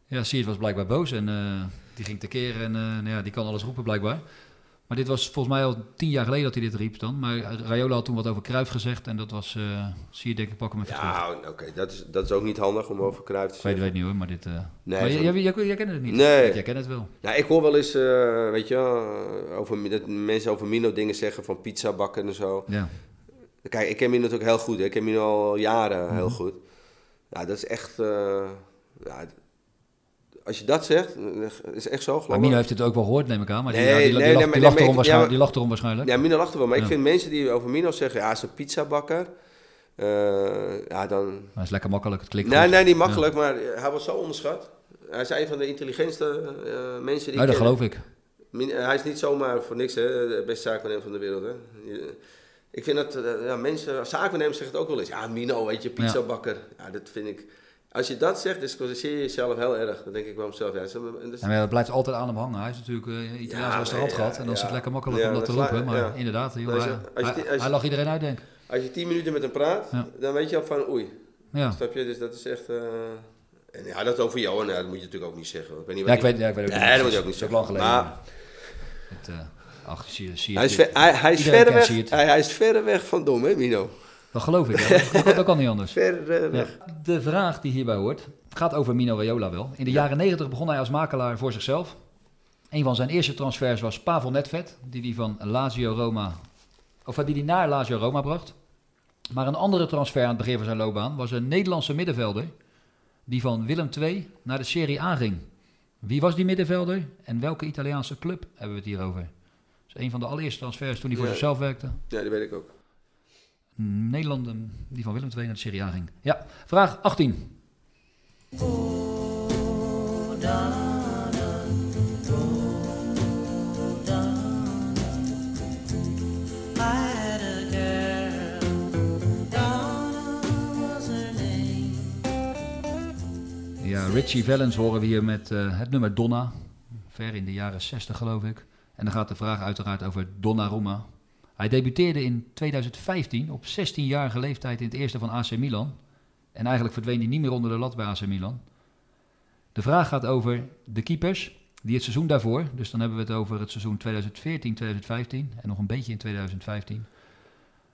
Ja, Siert was blijkbaar boos en eh, die ging tekeer en eh, nou ja, die kan alles roepen blijkbaar. Maar dit was volgens mij al tien jaar geleden dat hij dit riep dan. Maar Rayola had toen wat over Cruijff gezegd en dat was, uh, Siert denk ik, pak hem even terug. Ja, oké, dat, is, dat is ook niet handig om over Cruijff te Ik weet, zeggen. weet niet hoor, maar dit... eh Nee, maar jij, jij, jij, kent het niet? Nee. Jij kent het wel. Nou, ik hoor wel eens, eh, weet je, eh, over, dat mensen over Mino dingen zeggen van pizza bakken en zo. Ja. Kijk, ik ken Mino natuurlijk heel goed. hè. Ik ken Mino al jaren heel Mhm. goed. Ja, dat is echt... eh, ja, als je dat zegt, is echt zo, geloof Maar ik. Mino heeft het ook wel gehoord, neem ik aan. Maar die, Nee, ja, die, die, nee, lacht, nee, die, maar- lacht nee, erom waarschijnlijk, ja, die lacht erom waarschijnlijk. Ja, Mino lacht er wel. Maar ik Ja. vind mensen die over Mino zeggen, ja, is een pizzabakker. eh, ja, dan... Hij is lekker makkelijk, het klikt Nee, goed. nee, niet Ja. makkelijk, maar hij was zo onderschat. Hij is een van de intelligentste eh, mensen die Ja, dat geloof ik. Hij is niet zomaar voor niks hè, de beste zaakwaarnemer van de wereld. Hè. Ik vind dat eh, ja, mensen, zaakwaarnemers zeggen het ook wel eens. Ja, Mino, weet je, pizzabakker. Ja. dat vind ik... Als je dat zegt, discussieer je jezelf heel erg. Dan denk ik bij mezelf. Ja, zo- en Ja, ja, dat blijft altijd aan hem hangen. Hij is natuurlijk uh, Italiaans Ja, restaurant nee, gehad. ja, En dan is het ja. lekker makkelijk Ja, om dat te dat roepen. Maar ja. inderdaad, joh, Als hij, je- als je- hij- als je- hij lag iedereen uit, denk. Als je tien minuten met hem praat, Ja. dan weet je al van oei. Ja. Snap je? Dus dat is echt... eh, En ja, dat over Johan, ja, dat moet je natuurlijk ook niet zeggen. Ik weet niet Ja, ik weet, ja, ik weet ook Nee, niet. dat moet je ook niet is ook zeggen. lang geleden. Maar Het, eh, ach, zie je, zie je hij is, ver, hij, hij is verder weg, hij is verder weg van dom, hè, Mino? Dat geloof ik, ja. dat, kan, dat kan niet anders. Verder Ja. weg. De vraag die hierbij hoort, gaat over Mino Raiola wel. In de jaren 90 begon hij als makelaar voor zichzelf. Een van zijn eerste transfers was Pavel Nedved, die hij van Lazio Roma, of die hij naar Lazio Roma bracht. Maar een andere transfer aan het begin van zijn loopbaan was een Nederlandse middenvelder, die van Willem II naar de Serie A ging. Wie was die middenvelder en welke Italiaanse club hebben we het hier over? Dat is een van de allereerste transfers toen hij voor Ja. zichzelf werkte. Ja, dat weet ik ook. Nederland, eh, die van Willem II naar de Serie A ging. Ja, vraag 18. Ja, Richie Valens horen we hier met eh, het nummer Donna. Ver in de jaren 60 geloof ik. En dan gaat de vraag uiteraard over Donnarumma. Hij debuteerde in 2015 op 16-jarige leeftijd in het eerste van AC Milan. En eigenlijk verdween hij niet meer onder de lat bij AC Milan. De vraag gaat over de keepers die het seizoen daarvoor, dus dan hebben we het over het seizoen 2014-2015 en nog een beetje in 2015,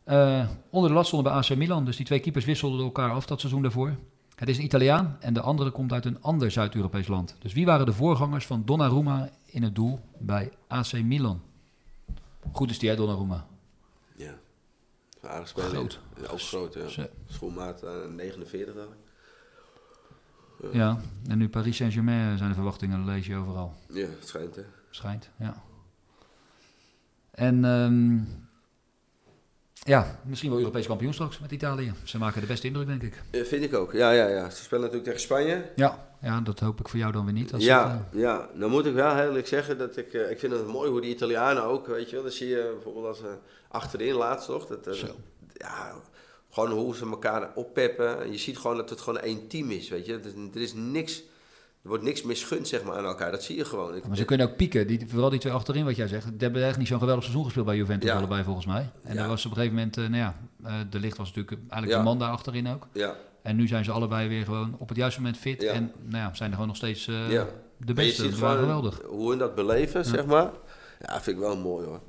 eh, onder de lat stonden bij AC Milan. Dus die twee keepers wisselden elkaar af dat seizoen daarvoor. Het is een Italiaan en de andere komt uit een ander Zuid-Europees land. Dus wie waren de voorgangers van Donnarumma in het doel bij AC Milan? Goed is die, hè, Donnarumma? Aardig spelen. Groot. Ja, ook groot, ja. Schoenmaat eh, 49 dacht ik. Ja, en nu Paris Saint-Germain zijn de verwachtingen, lees je overal. Ja, het schijnt hè. Schijnt, ja. En ehm, ja, misschien wel Europees kampioen straks met Italië. Ze maken de beste indruk, denk ik. Vind ik ook. Ja, ja, ja. Ze spelen natuurlijk tegen Spanje. Ja, ja dat hoop ik voor jou dan weer niet. Als ja, het, eh, ja, dan moet ik wel eerlijk zeggen dat ik, eh, ik vind het mooi hoe die Italianen ook, weet je wel, dan zie je bijvoorbeeld als ze achterin laatst nog, dat, eh, ja, gewoon hoe ze elkaar oppeppen. En je ziet gewoon dat het gewoon één team is, weet je. Er, is- er is niks, er wordt niks misgund zeg maar aan elkaar, dat zie je gewoon. Ik- maar ze kunnen ook pieken. Die, vooral die twee achterin, wat jij zegt. Die hebben echt niet zo'n geweldig seizoen gespeeld bij Juventus Ja. allebei, volgens mij. En Ja. er was op een gegeven moment, eh, nou ja, eh, de licht was natuurlijk eigenlijk Ja. de man daar achterin ook. Ja. En nu zijn ze allebei weer gewoon op het juiste moment fit. Ja. En nou ja, zijn er gewoon nog steeds ja. de Maar je beste. ziet gewoon geweldig. hoe hun dat beleven, zeg maar. Ja, vind ik wel mooi hoor.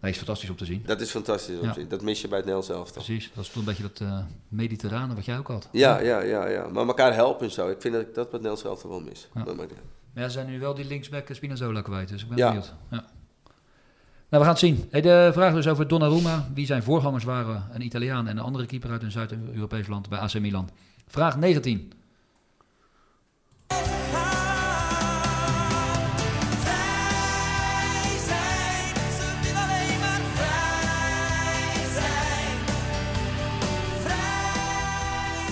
Nee, is fantastisch om te zien. Dat is fantastisch om te zien. Dat mis je bij het Nederlands elftal. Precies, dat is toen een beetje dat eh mediterrane wat jij ook had. Ja, ja, ja, ja. Maar elkaar helpen en zo. Ik vind dat ik dat bij het Nederlands elftal wel mis. Ja. Maar- ja, ze zijn nu wel die linksback Spinazzola kwijt, dus ik ben benieuwd. Ja. Nou, we gaan het zien. Hey, de vraag dus over Donnarumma. Wie zijn voorgangers waren een Italiaan en een andere keeper uit een Zuid-Europees land bij AC Milan. Vraag 19.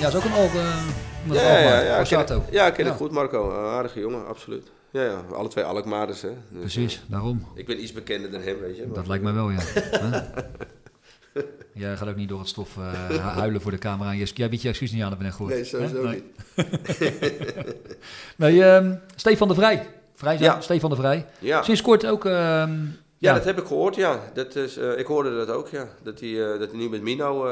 Ja, is ook een oog. Uh, Ja, ja, ja. ik ken, ja, ik ken Ja. het goed, Marco. Een aardige jongen, absoluut. Ja, ja. Alle twee Alkmaarders, hè. Dus, Precies, eh, daarom. ik ben iets bekender dan hem, weet je. maar- Dat lijkt mij wel, ja. Jij gaat ook niet door het stof hu- huilen voor de camera. Jij biedt je excuus niet aan, heb ik net gehoord. Nee, sowieso Hè? niet. nee, ehm, Stefan de Vrij. Vrij zijn, Ja. Stefan de Vrij. Ja. Sinds kort ook... ehm, Ja, dat heb ik gehoord, ja. Dat is, eh, ik hoorde dat ook, ja. Dat hij, eh, dat hij nu met Mino...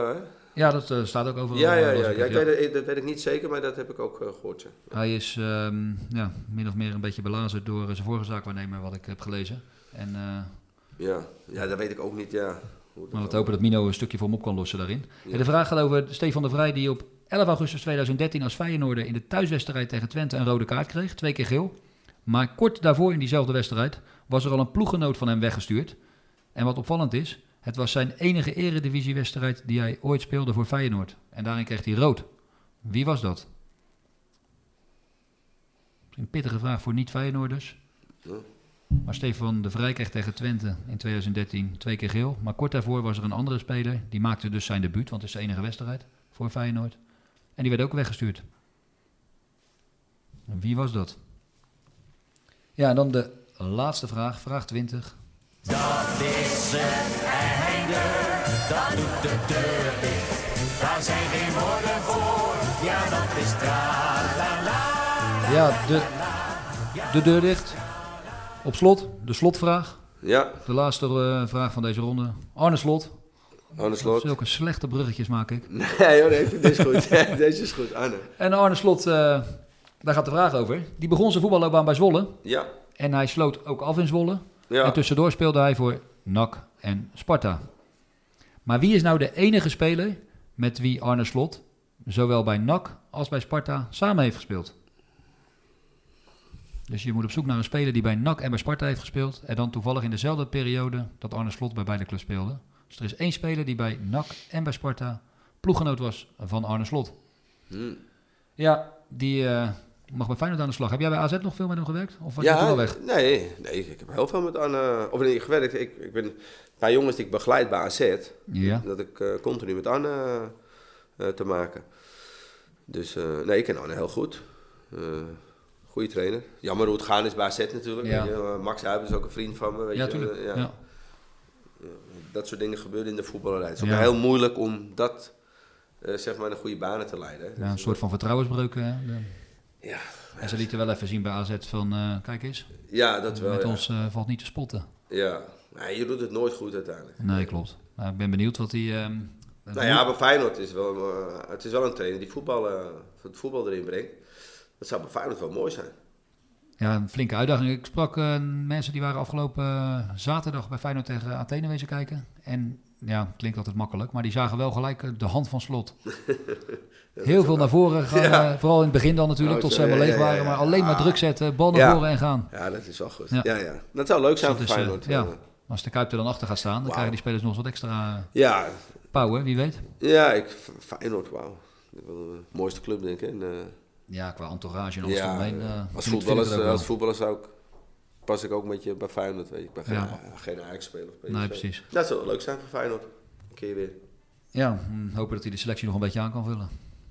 ja, dat eh, staat ook overal. ja, ja, eh, ja. ja, ik weet, dat weet ik niet zeker, maar dat heb ik ook eh, gehoord, ja. Hij is ehm, ja, min of meer een beetje belazerd door zijn vorige zaakwaarnemer, wat ik heb gelezen. En, Ja, ja dat weet ik ook niet, ja. Maar we hopen dat Mino een stukje voor hem op kan lossen daarin. Ja. En de vraag gaat over Stefan de Vrij, die op 11 augustus 2013 als Feyenoorder in de thuiswedstrijd tegen Twente een rode kaart kreeg, twee keer geel. Maar kort daarvoor in diezelfde wedstrijd was er al een ploeggenoot van hem weggestuurd. En wat opvallend is, het was zijn enige eredivisiewedstrijd die hij ooit speelde voor Feyenoord. En daarin kreeg hij rood. Wie was dat? Een pittige vraag voor niet-Feyenoorders. Ja. Maar Stefan de Vrij kreeg tegen Twente in 2013 twee keer geel. Maar kort daarvoor was er een andere speler. Die maakte dus zijn debuut, want het is de enige wedstrijd voor Feyenoord. En die werd ook weggestuurd. En wie was dat? Ja, en dan de laatste vraag, vraag 20. Dat is het einde, dat doet de deur dicht. Daar zijn geen woorden voor, ja dat is tra-la-la. Ja, de, de deur dicht. Op slot, de slotvraag. Ja. De laatste eh, vraag van deze ronde. Arne Slot. Arne Slot. Zulke slechte bruggetjes maak ik. Nee hoor, nee, deze is goed. deze is goed, Arne. En Arne Slot, eh, daar gaat de vraag over. Die begon zijn voetballoopbaan bij Zwolle. Ja. En hij sloot ook af in Zwolle. Ja. En tussendoor speelde hij voor NAC en Sparta. Maar wie is nou de enige speler met wie Arne Slot zowel bij NAC als bij Sparta samen heeft gespeeld? Dus je moet op zoek naar een speler die bij NAC en bij Sparta heeft gespeeld. En dan toevallig in dezelfde periode dat Arne Slot bij beide clubs speelde. Dus er is één speler die bij NAC en bij Sparta ploeggenoot was van Arne Slot. Hm. Ja, die eh, mag bij Feyenoord aan de slag. Heb jij bij AZ nog veel met hem gewerkt? Of was je toen Ja, al weg? nee, nee, ik heb heel veel met Arne, of nee, gewerkt. Ik, ik ben een paar jongens die ik begeleid bij AZ. Ja. Dat ik eh, continu met Arne eh, te maken. Dus eh, nee, ik ken Arne heel goed. Goede trainer. Jammer hoe het gaan is bij AZ natuurlijk. Ja. je. Max Huib is ook een vriend van me. Weet Ja, tuurlijk. Ja. Ja. Dat soort dingen gebeuren in de voetballerij. Het is ook Ja. heel moeilijk om dat, eh, zeg maar, in goede banen te leiden. Ja, een soort van vertrouwensbreuk. Hè? Ja. En ze lieten wel even zien bij AZ van, eh, kijk eens. Ja, dat wel, Met ja. ons eh, valt niet te spotten. Ja, nee, je doet het nooit goed uiteindelijk. Nee, klopt. Nou, ik ben benieuwd wat hij... ehm, Nou ja, bij Feyenoord is wel, eh, het is wel een trainer die voetbal, het voetbal erin brengt. Dat zou bij Feyenoord wel mooi zijn. Ja, een flinke uitdaging. Ik sprak mensen die waren afgelopen zaterdag bij Feyenoord tegen Athene wezen kijken. En ja, klinkt altijd makkelijk, maar die zagen wel gelijk eh, de hand van slot. Heel veel naar voren gaan, Ja. eh, vooral in het begin dan natuurlijk, Oh, tot ze helemaal leeg waren. Maar alleen maar Ah. druk zetten, bal naar voren en gaan. Ja, dat is wel goed. Ja. Ja. Dat zou leuk zijn Dus voor eh, Feyenoord. ja, als de Kuip er dan achter gaat staan, dan krijgen die spelers nog eens wat extra Ja, power, wie weet. ja ik, Feyenoord, wauw. De mooiste club, denk ik. En, Ja, qua entourage en alles ja, eh, als, vind ik- vind ik voetballer, het ook pas ik ook met je bij Feyenoord. Weet je. Ik ben geen, Ja. geen Ajax-speler. of PSV. Nee, precies. Dat zou wel leuk zijn voor Feyenoord. Een keer weer. Ja, hm, hopen dat hij de selectie nog een beetje aan kan vullen.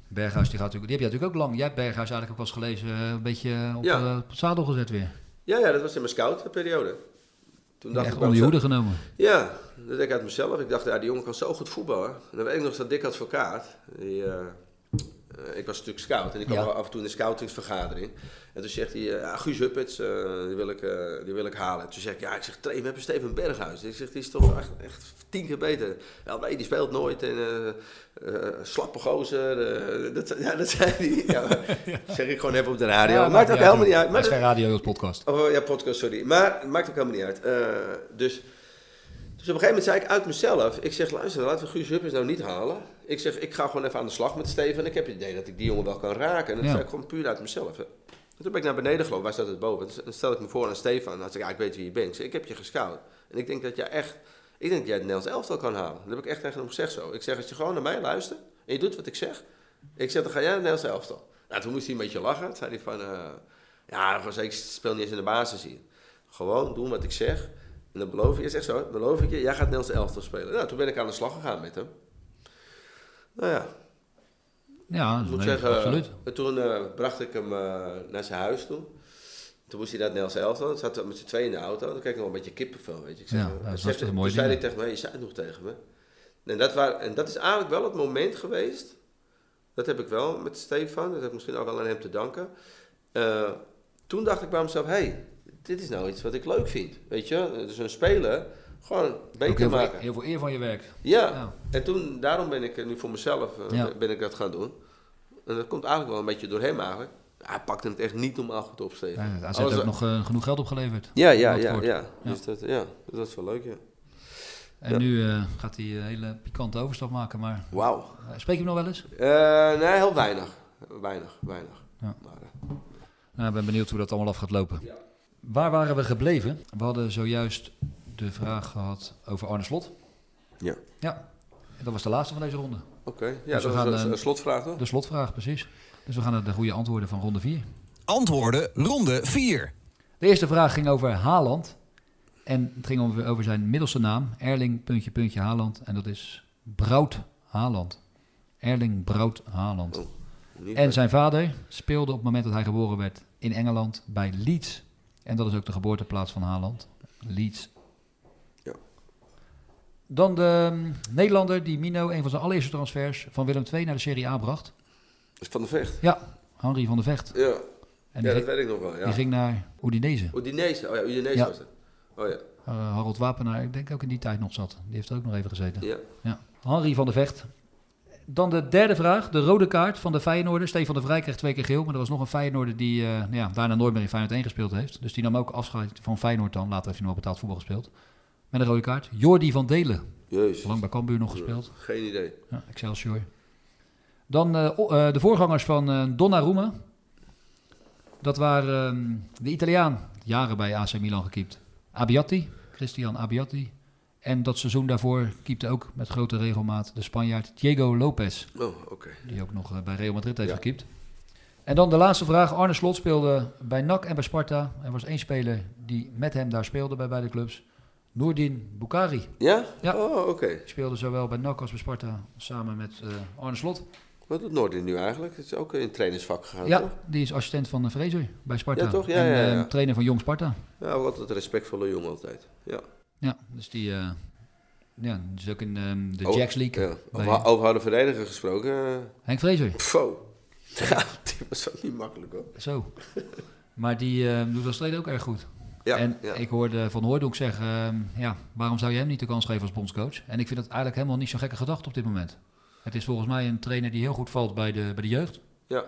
Berghuis, die, gaat natuurlijk, die heb je natuurlijk ook lang. Jij hebt Berghuis eigenlijk ook eens gelezen, eh, een beetje eh, op, Ja. eh, op het zadel gezet weer. Ja, ja, dat was in mijn scout-periode. Toen dacht Echt ik onder je hoede genomen. Ja, dat deed ik uit mezelf. Ik dacht, ja, die jongen kan zo goed voetballen. En dan weet ik nog dat dik advocaat. Die, eh, eh, ik was natuurlijk scout en ik kwam Ja. af en toe in de scoutingsvergadering. En toen zegt hij, eh, ja, Guus Huppets, eh, die, wil ik, eh, die wil ik halen. Toen zeg ik, ja, ik zeg, train, we hebben Steven Berghuis. Ik zeg, die is toch echt, echt tien keer beter. Ja, nee, die speelt nooit. En eh, eh, slappe gozer. eh, dat, ja, dat zei hij. Ja, zeg ik gewoon even op de radio. Ja, maakt ook helemaal niet uit. Het Maar is dat- geen radio, is podcast. Oh ja, podcast, sorry. Maar het maakt ook helemaal niet uit. Eh, dus, dus op een gegeven moment zei ik uit mezelf: Ik zeg, luister, laten we Guus Huppers nou niet halen. Ik zeg, ik ga gewoon even aan de slag met Steven. Ik heb het idee dat ik die jongen wel kan raken. En dat Ja. zei ik gewoon puur uit mezelf. Hè. En toen ben ik naar beneden gelopen, waar staat het boven? Dan stel ik me voor aan Stefan. Dan zeg ik, ja, ik weet wie je bent. Ik, zeg, ik heb je gescout. En ik denk dat jij echt, ik denk dat jij het Nederlands elftal kan halen. Dat heb ik echt tegen hem gezegd zo. Ik zeg, als je gewoon naar mij luistert en je doet wat ik zeg. Ik zeg, dan ga jij het Nederlands elftal. Nou, toen moest hij een beetje lachen. Toen zei hij van, eh, ja, ik speel niet eens in de basis hier. Gewoon doen wat ik zeg. En dan beloof ik, is echt zo, beloof ik je, jij gaat Nederlands elftal spelen. Nou, toen ben ik aan de slag gegaan met hem. Nou ja, Ja, ik moet zeggen, absoluut. eh, toen eh, bracht ik hem eh, naar zijn huis toe. Toen moest hij naar Nederlands elftal. Zaten we met z'n tweeën in de auto. Toen kreeg ik nog een beetje kippenvel, weet je. Ik zeg, Ja, dat is hij zegt- hartstikke mooi Toen zei ding. tegen mij, je zei het nog tegen me. En dat, waar, en dat is eigenlijk wel het moment geweest. Dat heb ik wel met Stefan. Dat heb ik misschien ook wel aan hem te danken. Toen dacht ik bij mezelf, hé, hey, dit is nou iets wat ik leuk vind. Weet je, dus een speler gewoon beter heel, veel, maken. heel veel eer van je werk. Ja. Ja. en toen, daarom ben ik eh, nu voor mezelf eh, Ja. ben ik dat gaan doen. En dat komt eigenlijk wel een beetje door hem eigenlijk. Hij pakte het echt niet normaal goed op, Steven. Ja, Alles- heeft ook nog eh, genoeg geld opgeleverd. Ja, ja, ja, wordt. ja. Dus dat, ja, dat is wel leuk, ja. En Ja. nu gaat hij een hele pikante overstap maken. Maar Wauw. spreek je hem nog wel eens? Nee, heel weinig. Weinig, weinig. Ja. Maar, Nou, ik ben benieuwd hoe dat allemaal af gaat lopen. Waar waren we gebleven? We hadden zojuist de vraag gehad over Arne Slot. Ja. Ja, en dat was de laatste van deze ronde. Oké, ja, Dus we dat gaan, was een, eh, slotvraag toch? De slotvraag, precies. Dus we gaan naar de goede antwoorden van ronde 4. Antwoorden ronde 4. De eerste vraag ging over Haaland. En het ging over, over zijn middelste naam. Erling, puntje, puntje, Haaland. En dat is Brout Haaland. Erling Brout Haaland. Oh, En zijn vader speelde op het moment dat hij geboren werd in Engeland bij Leeds. En dat is ook de geboorteplaats van Haaland. Leeds. Dan de mm, Nederlander die Mino een van zijn allereerste transfers van Willem II naar de Serie A bracht. Is Van de Vecht. Ja, Henri van de Vecht. Ja, En ja die, dat ging, weet ik nog wel. die Ja. ging naar Udinese. Udinese, oh ja, Udinese Ja. was het. Oh ja, Uh, Harold Wapenaar, ik denk ook in die tijd nog zat. Die heeft er ook nog even gezeten. ja. Ja. Henri van de Vecht. Dan de derde vraag, de rode kaart van de Feyenoorder. Stefan de Vrij kreeg twee keer geel, maar er was nog een Feyenoorder die eh, nou ja, daarna nooit meer in Feyenoord 1 gespeeld heeft. Dus die nam ook afscheid van Feyenoord dan. Later heeft hij nog betaald voetbal gespeeld. Met een rode kaart. Jordi van Delen. Jezus. Lang bij Cambuur nog gespeeld. Geen idee. Ja, Excelsior. Dan eh, eh, de voorgangers van eh, Donnarumma. Dat waren ehm, de Italiaan, jaren bij AC Milan gekiept. Abbiati, Christian Abbiati. En dat seizoen daarvoor keepte ook met grote regelmaat de Spanjaard Diego Lopez. Oh, oké. Die ook nog bij Real Madrid heeft Ja. gekiept. En dan de laatste vraag. Arne Slot speelde bij NAC en bij Sparta. Er was één speler die met hem daar speelde bij beide clubs. Noordin Bukhari. Ja? Ja. Oh, oké. Speelde zowel bij NAC als bij Sparta samen met eh, Arne Slot. Wat doet Noordin nu eigenlijk? Het is ook in het trainersvak gegaan, Ja, toch? die is assistent van uh, Fraser bij Sparta. Ja, toch? Ja, en ja, ja. eh, trainer van Jong Sparta. Ja, altijd een respectvolle jongen altijd. Ja. Ja, dus die, eh, ja, is ook in ehm, de Oh, Jacks League. Ja. bij Over, over oude verdediger gesproken. eh, Henk Fraser. Pfo. Ja, die was ook niet makkelijk hoor. Zo. Maar die eh, doet als trainer ook erg goed. Ja, en ja. ik hoorde Van Hooydonk zeggen, ehm, ja, waarom zou je hem niet de kans geven als bondscoach? En ik vind dat eigenlijk helemaal niet zo'n gekke gedachte op dit moment. Het is volgens mij een trainer die heel goed valt bij de, bij de jeugd. Ja.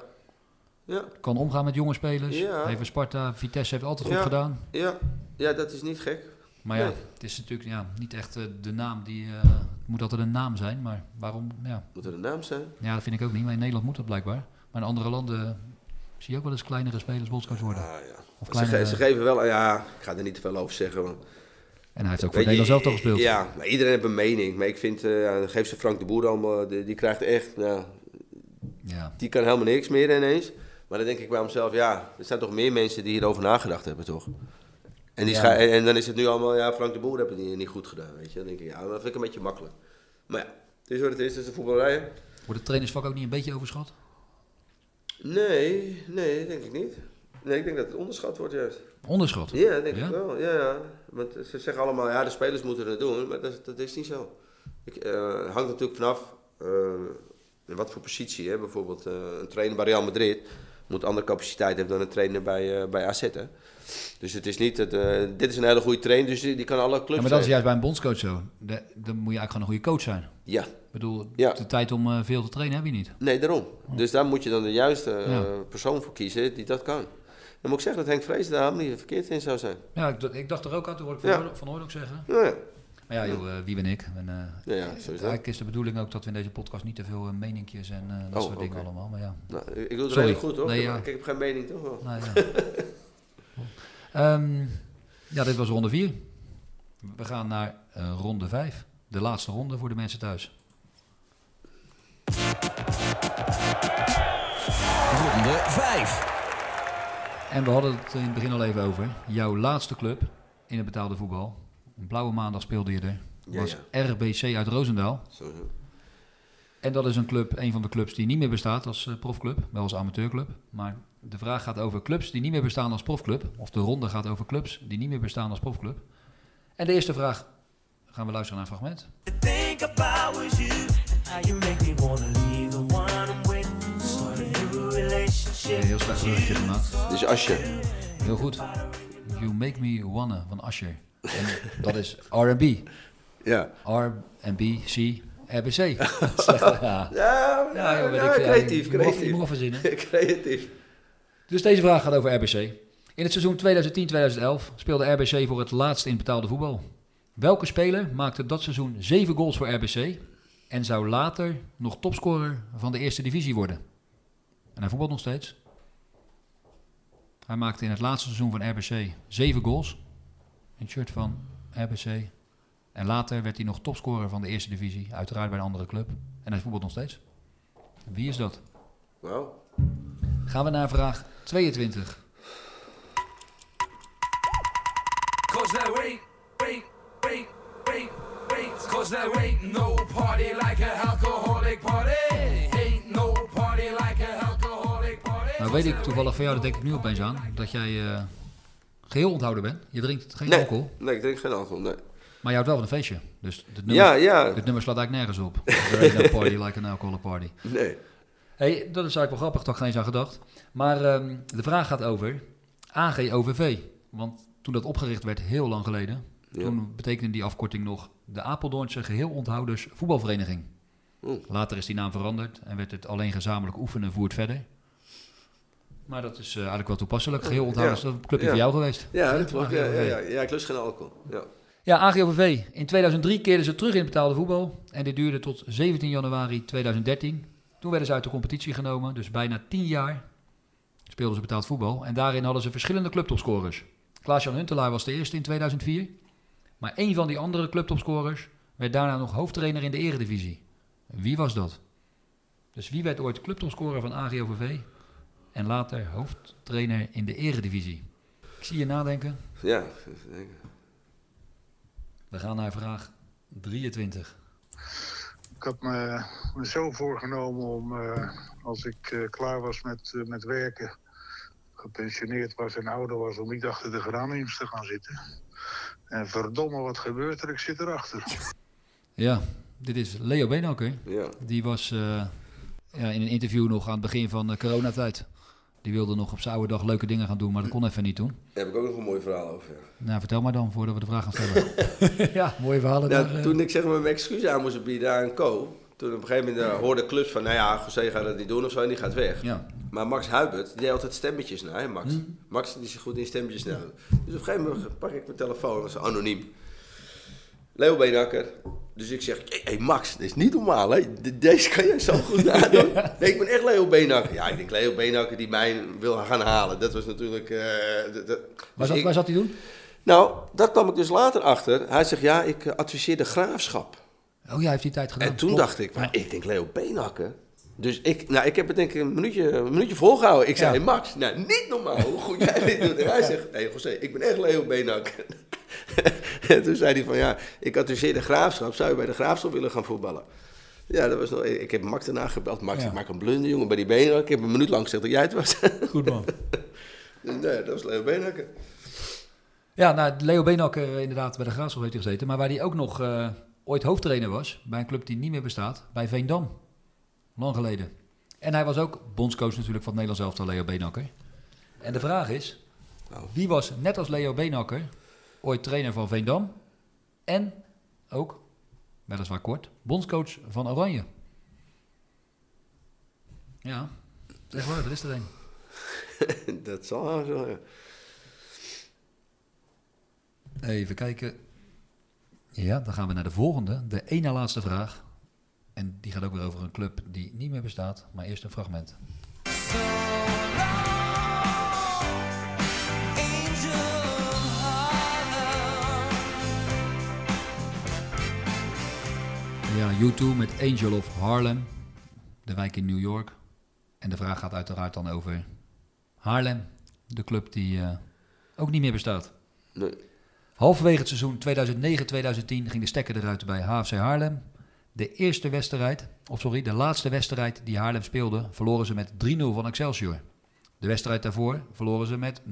Ja. Kan omgaan met jonge spelers. Ja. Bij Sparta, Vitesse heeft altijd goed gedaan. Ja. ja, dat is niet gek. Maar ja, Nee. het is natuurlijk ja, niet echt eh, de naam die... het moet altijd een naam zijn, maar waarom? Ja. Moet er een naam zijn? ja, dat vind ik ook niet. Maar in Nederland moet dat blijkbaar. Maar in andere landen zie je ook wel eens kleinere spelers bondscoach worden. Ah, ja. Of Ze, kleinere, ze geven wel, ja, ik ga er niet te veel over zeggen. En hij heeft ook voor Nederland zelf toch gespeeld. Ja, maar iedereen heeft een mening. Maar ik vind, eh ja, geef ze Frank de Boer allemaal, die, die krijgt echt, nou, Ja. die kan helemaal niks meer ineens. Maar dan denk ik bij mezelf, ja, er zijn toch meer mensen die hierover nagedacht hebben, toch? En, die Ja. en, en dan is het nu allemaal, ja, Frank de Boer heeft het niet, niet goed gedaan, weet je. Dan denk ik, ja, dat vind ik een beetje makkelijk. Maar ja, het is wat het is, het is de voetballerij. Wordt het trainersvak ook niet een beetje overschat? Nee, nee, denk ik niet. Nee, ik denk dat het onderschat wordt juist. Onderschat? Ja, denk Ja? ik wel. Ja, ja. Want ze zeggen allemaal, ja, de spelers moeten het doen, maar dat, dat is niet zo. Ik, eh, het hangt natuurlijk vanaf in wat voor positie. Hè? Bijvoorbeeld eh, een trainer bij Real Madrid moet andere capaciteit hebben dan een trainer bij, bij AZ. Hè? Dus het is niet, het, eh, dit is een hele goede trainer, dus die, die kan alle clubs Ja, maar dat is zijn. juist bij een bondscoach zo. De- dan moet je eigenlijk gewoon een goede coach zijn. Ja, Ik bedoel, Ja. de tijd om eh, veel te trainen heb je niet. nee, daarom. Dus daar moet je dan de juiste eh, Ja. persoon voor kiezen die dat kan. Dan moet ik zeggen dat Henk Vrees daar helemaal niet verkeerd in zou zijn. Ja, ik, dacht er ook aan, toen hoorde ik. Van Van Hooydonk zeggen. Ja, ja. Maar ja, joh, eh, wie ben ik? En, eh, Ja, ja, is dat. eigenlijk is de bedoeling ook dat we in deze podcast niet te veel eh, meninkjes en eh, dat Oh, soort dingen allemaal. Maar ja, Nou, ik doe het redelijk goed hoor. Nee, ik, ja. heb, ik heb geen mening toch wel. nou, ja. Ehm, ja, dit was ronde 4. We gaan naar eh, ronde 5. De laatste ronde voor de mensen thuis. Ronde 5. En we hadden het in het begin al even over. Jouw laatste club in het betaalde voetbal. Een blauwe maandag speelde je er. Ja, Was ja. RBC uit Roosendaal. Zo, zo. En dat is een club, een van de clubs die niet meer bestaat als eh, profclub, wel als amateurclub. Maar de vraag gaat over clubs die niet meer bestaan als profclub. Of de ronde gaat over clubs die niet meer bestaan als profclub. En de eerste vraag gaan we luisteren naar een fragment. Een heel slecht bruggetje gemaakt. Dit is Asje. Heel goed. You Make Me Wanna van Asher. En dat is R&B. Ja. R&B, C, RBC. Ja. Ja, Ja, joh, ja, ik creatief, moet- creatief. moet verzinnen. creatief. Dus deze vraag gaat over RBC. In het seizoen 2010-2011 speelde RBC voor het laatst in betaalde voetbal. Welke speler maakte dat seizoen 7 goals voor RBC en zou later nog topscorer van de eerste divisie worden? En hij voetbalt nog steeds. Hij maakte in het laatste seizoen van RBC 7 goals. In het shirt van RBC. En later werd hij nog topscorer van de eerste divisie. Uiteraard bij een andere club. En hij voetbalt nog steeds. Wie is dat? Wauw. Gaan we naar vraag 22. Cause there ain't, ain't, ain't, ain't, ain't. Cause there ain't no party like a alcoholic party. Ain't no party like a alcoholic party. Nou weet ik toevallig van jou, dat denk ik nu opeens aan, dat jij eh, geheel onthouden bent. Je drinkt geen Nee, alcohol, nee, ik drink geen alcohol, nee. Maar je houdt wel van een feestje. Dus dit nummer, Ja, ja. dit nummer slaat eigenlijk nergens op. There no party like an alcoholic party. Nee. Hey, dat is eigenlijk wel grappig, toch geen eens aan gedacht. Maar ehm, de vraag gaat over AGOVV. Want toen dat opgericht werd, heel lang geleden, Ja. toen betekende die afkorting nog de Apeldoornse Geheel Onthouders Voetbalvereniging. Later is die naam veranderd en werd het alleen gezamenlijk oefenen voert verder. Maar dat is eh, eigenlijk wel toepasselijk. Geheel Onthouders, Ja. dat is een clubje Ja. voor jou geweest. Ja, dat klopt. Ja, ja, ja, ik lust geen alcohol. Ja. Ja, AGOVV. In 2003 keerden ze terug in betaalde voetbal. En dit duurde tot 17 januari 2013. Toen werden ze uit de competitie genomen. Dus bijna 10 jaar speelden ze betaald voetbal. En daarin hadden ze verschillende clubtopscorers. Klaas-Jan Huntelaar was de eerste in 2004. Maar één van die andere clubtopscorers werd daarna nog hoofdtrainer in de eredivisie. Wie was dat? Dus wie werd ooit clubtopscorer van AGOVV? En later hoofdtrainer in de eredivisie. Ik zie je nadenken. Ja, denken. We gaan naar vraag 23. Ik had me, me zo voorgenomen om, eh, als ik eh, klaar was met, eh, met werken, gepensioneerd was en ouder was, om niet achter de geraniums te gaan zitten. En verdomme, wat gebeurt er? Ik zit erachter. Ja, dit is Leo Beenhakker. Ja. Die was eh, ja, in een interview nog aan het begin van de coronatijd. Die wilde nog op zijn oude dag leuke dingen gaan doen, maar dat kon even niet doen. Daar heb ik ook nog een mooi verhaal over. ja. Nou, vertel maar dan, voordat we de vraag gaan stellen. ja, mooie verhalen Nou, daar. eh. toen ik zeg maar mijn excuus aan moest bieden aan Co. Toen op een gegeven moment uh, hoorde clubs van, nou ja, José gaat dat niet doen of zo en die gaat weg. Ja. Maar Max Huibert, die deed altijd stemmetjes na, hè Max? Hm. Max die is goed in stemmetjes na. Dus op een gegeven moment pak ik mijn telefoon, dat is anoniem. Leo Beenhakker. Dus ik zeg, hé hey, Max, dit is niet normaal hè, De- deze kan jij zo goed nadoen. Nee, ik ben echt Leo Beenhakker. Ja, ik denk Leo Beenhakker die mij wil gaan halen. Dat was natuurlijk... dat- dat- Waar, zat, ik- waar zat hij doen? Nou, dat kwam ik dus later achter. Hij zegt, ja, ik eh, adviseer de graafschap. Oh ja, heeft hij tijd gedaan. En toen Klopt. dacht ik, maar ik denk Leo Beenhakker. Dus ik, nou, ik heb het denk ik een minuutje, een minuutje volgehouden. Ik zei, Ja. hey Max, nou, niet normaal hoe goed jij dit doet. En hij zegt, nee José, ik ben echt Leo Beenhakker. En toen zei hij van, ja, ik adviseer de graafschap. Zou je bij de graafschap willen gaan voetballen? Ja, dat was nog, ik heb Max daarna gebeld. Max, Ja. ik maak een blunder, jongen, bij die Beenhakker. Ik heb een minuut lang gezegd dat jij het was. Goed man. dus nee, dat was Leo Beenhakker. Ja, nou, Leo Beenhakker eh, inderdaad bij de Graafschap heeft hij gezeten. Maar waar hij ook nog eh, ooit hoofdtrainer was, bij een club die niet meer bestaat, bij Veendam. Lang geleden. En hij was ook bondscoach natuurlijk van het Nederlands elftal, Leo Beenhakker. En de vraag is, Nou. wie was net als Leo Beenhakker ooit trainer van Veendam en ook, weliswaar kort, bondscoach van Oranje? Ja, zeg maar, dat is er een. dat zal wel zo, ja. Even kijken. Ja, dan gaan we naar de volgende. De ene laatste vraag. En die gaat ook weer over een club die niet meer bestaat. Maar eerst een fragment. Ja, U2 met Angel of Harlem. De wijk in New York. En de vraag gaat uiteraard dan over Haarlem. De club die eh, ook niet meer bestaat. Nee. Halverwege het seizoen 2009-2010 ging de stekker eruit bij HFC Haarlem. De eerste wedstrijd, of sorry, de laatste wedstrijd die Haarlem speelde, verloren ze met 3-0 van Excelsior. De wedstrijd daarvoor verloren ze met 0-4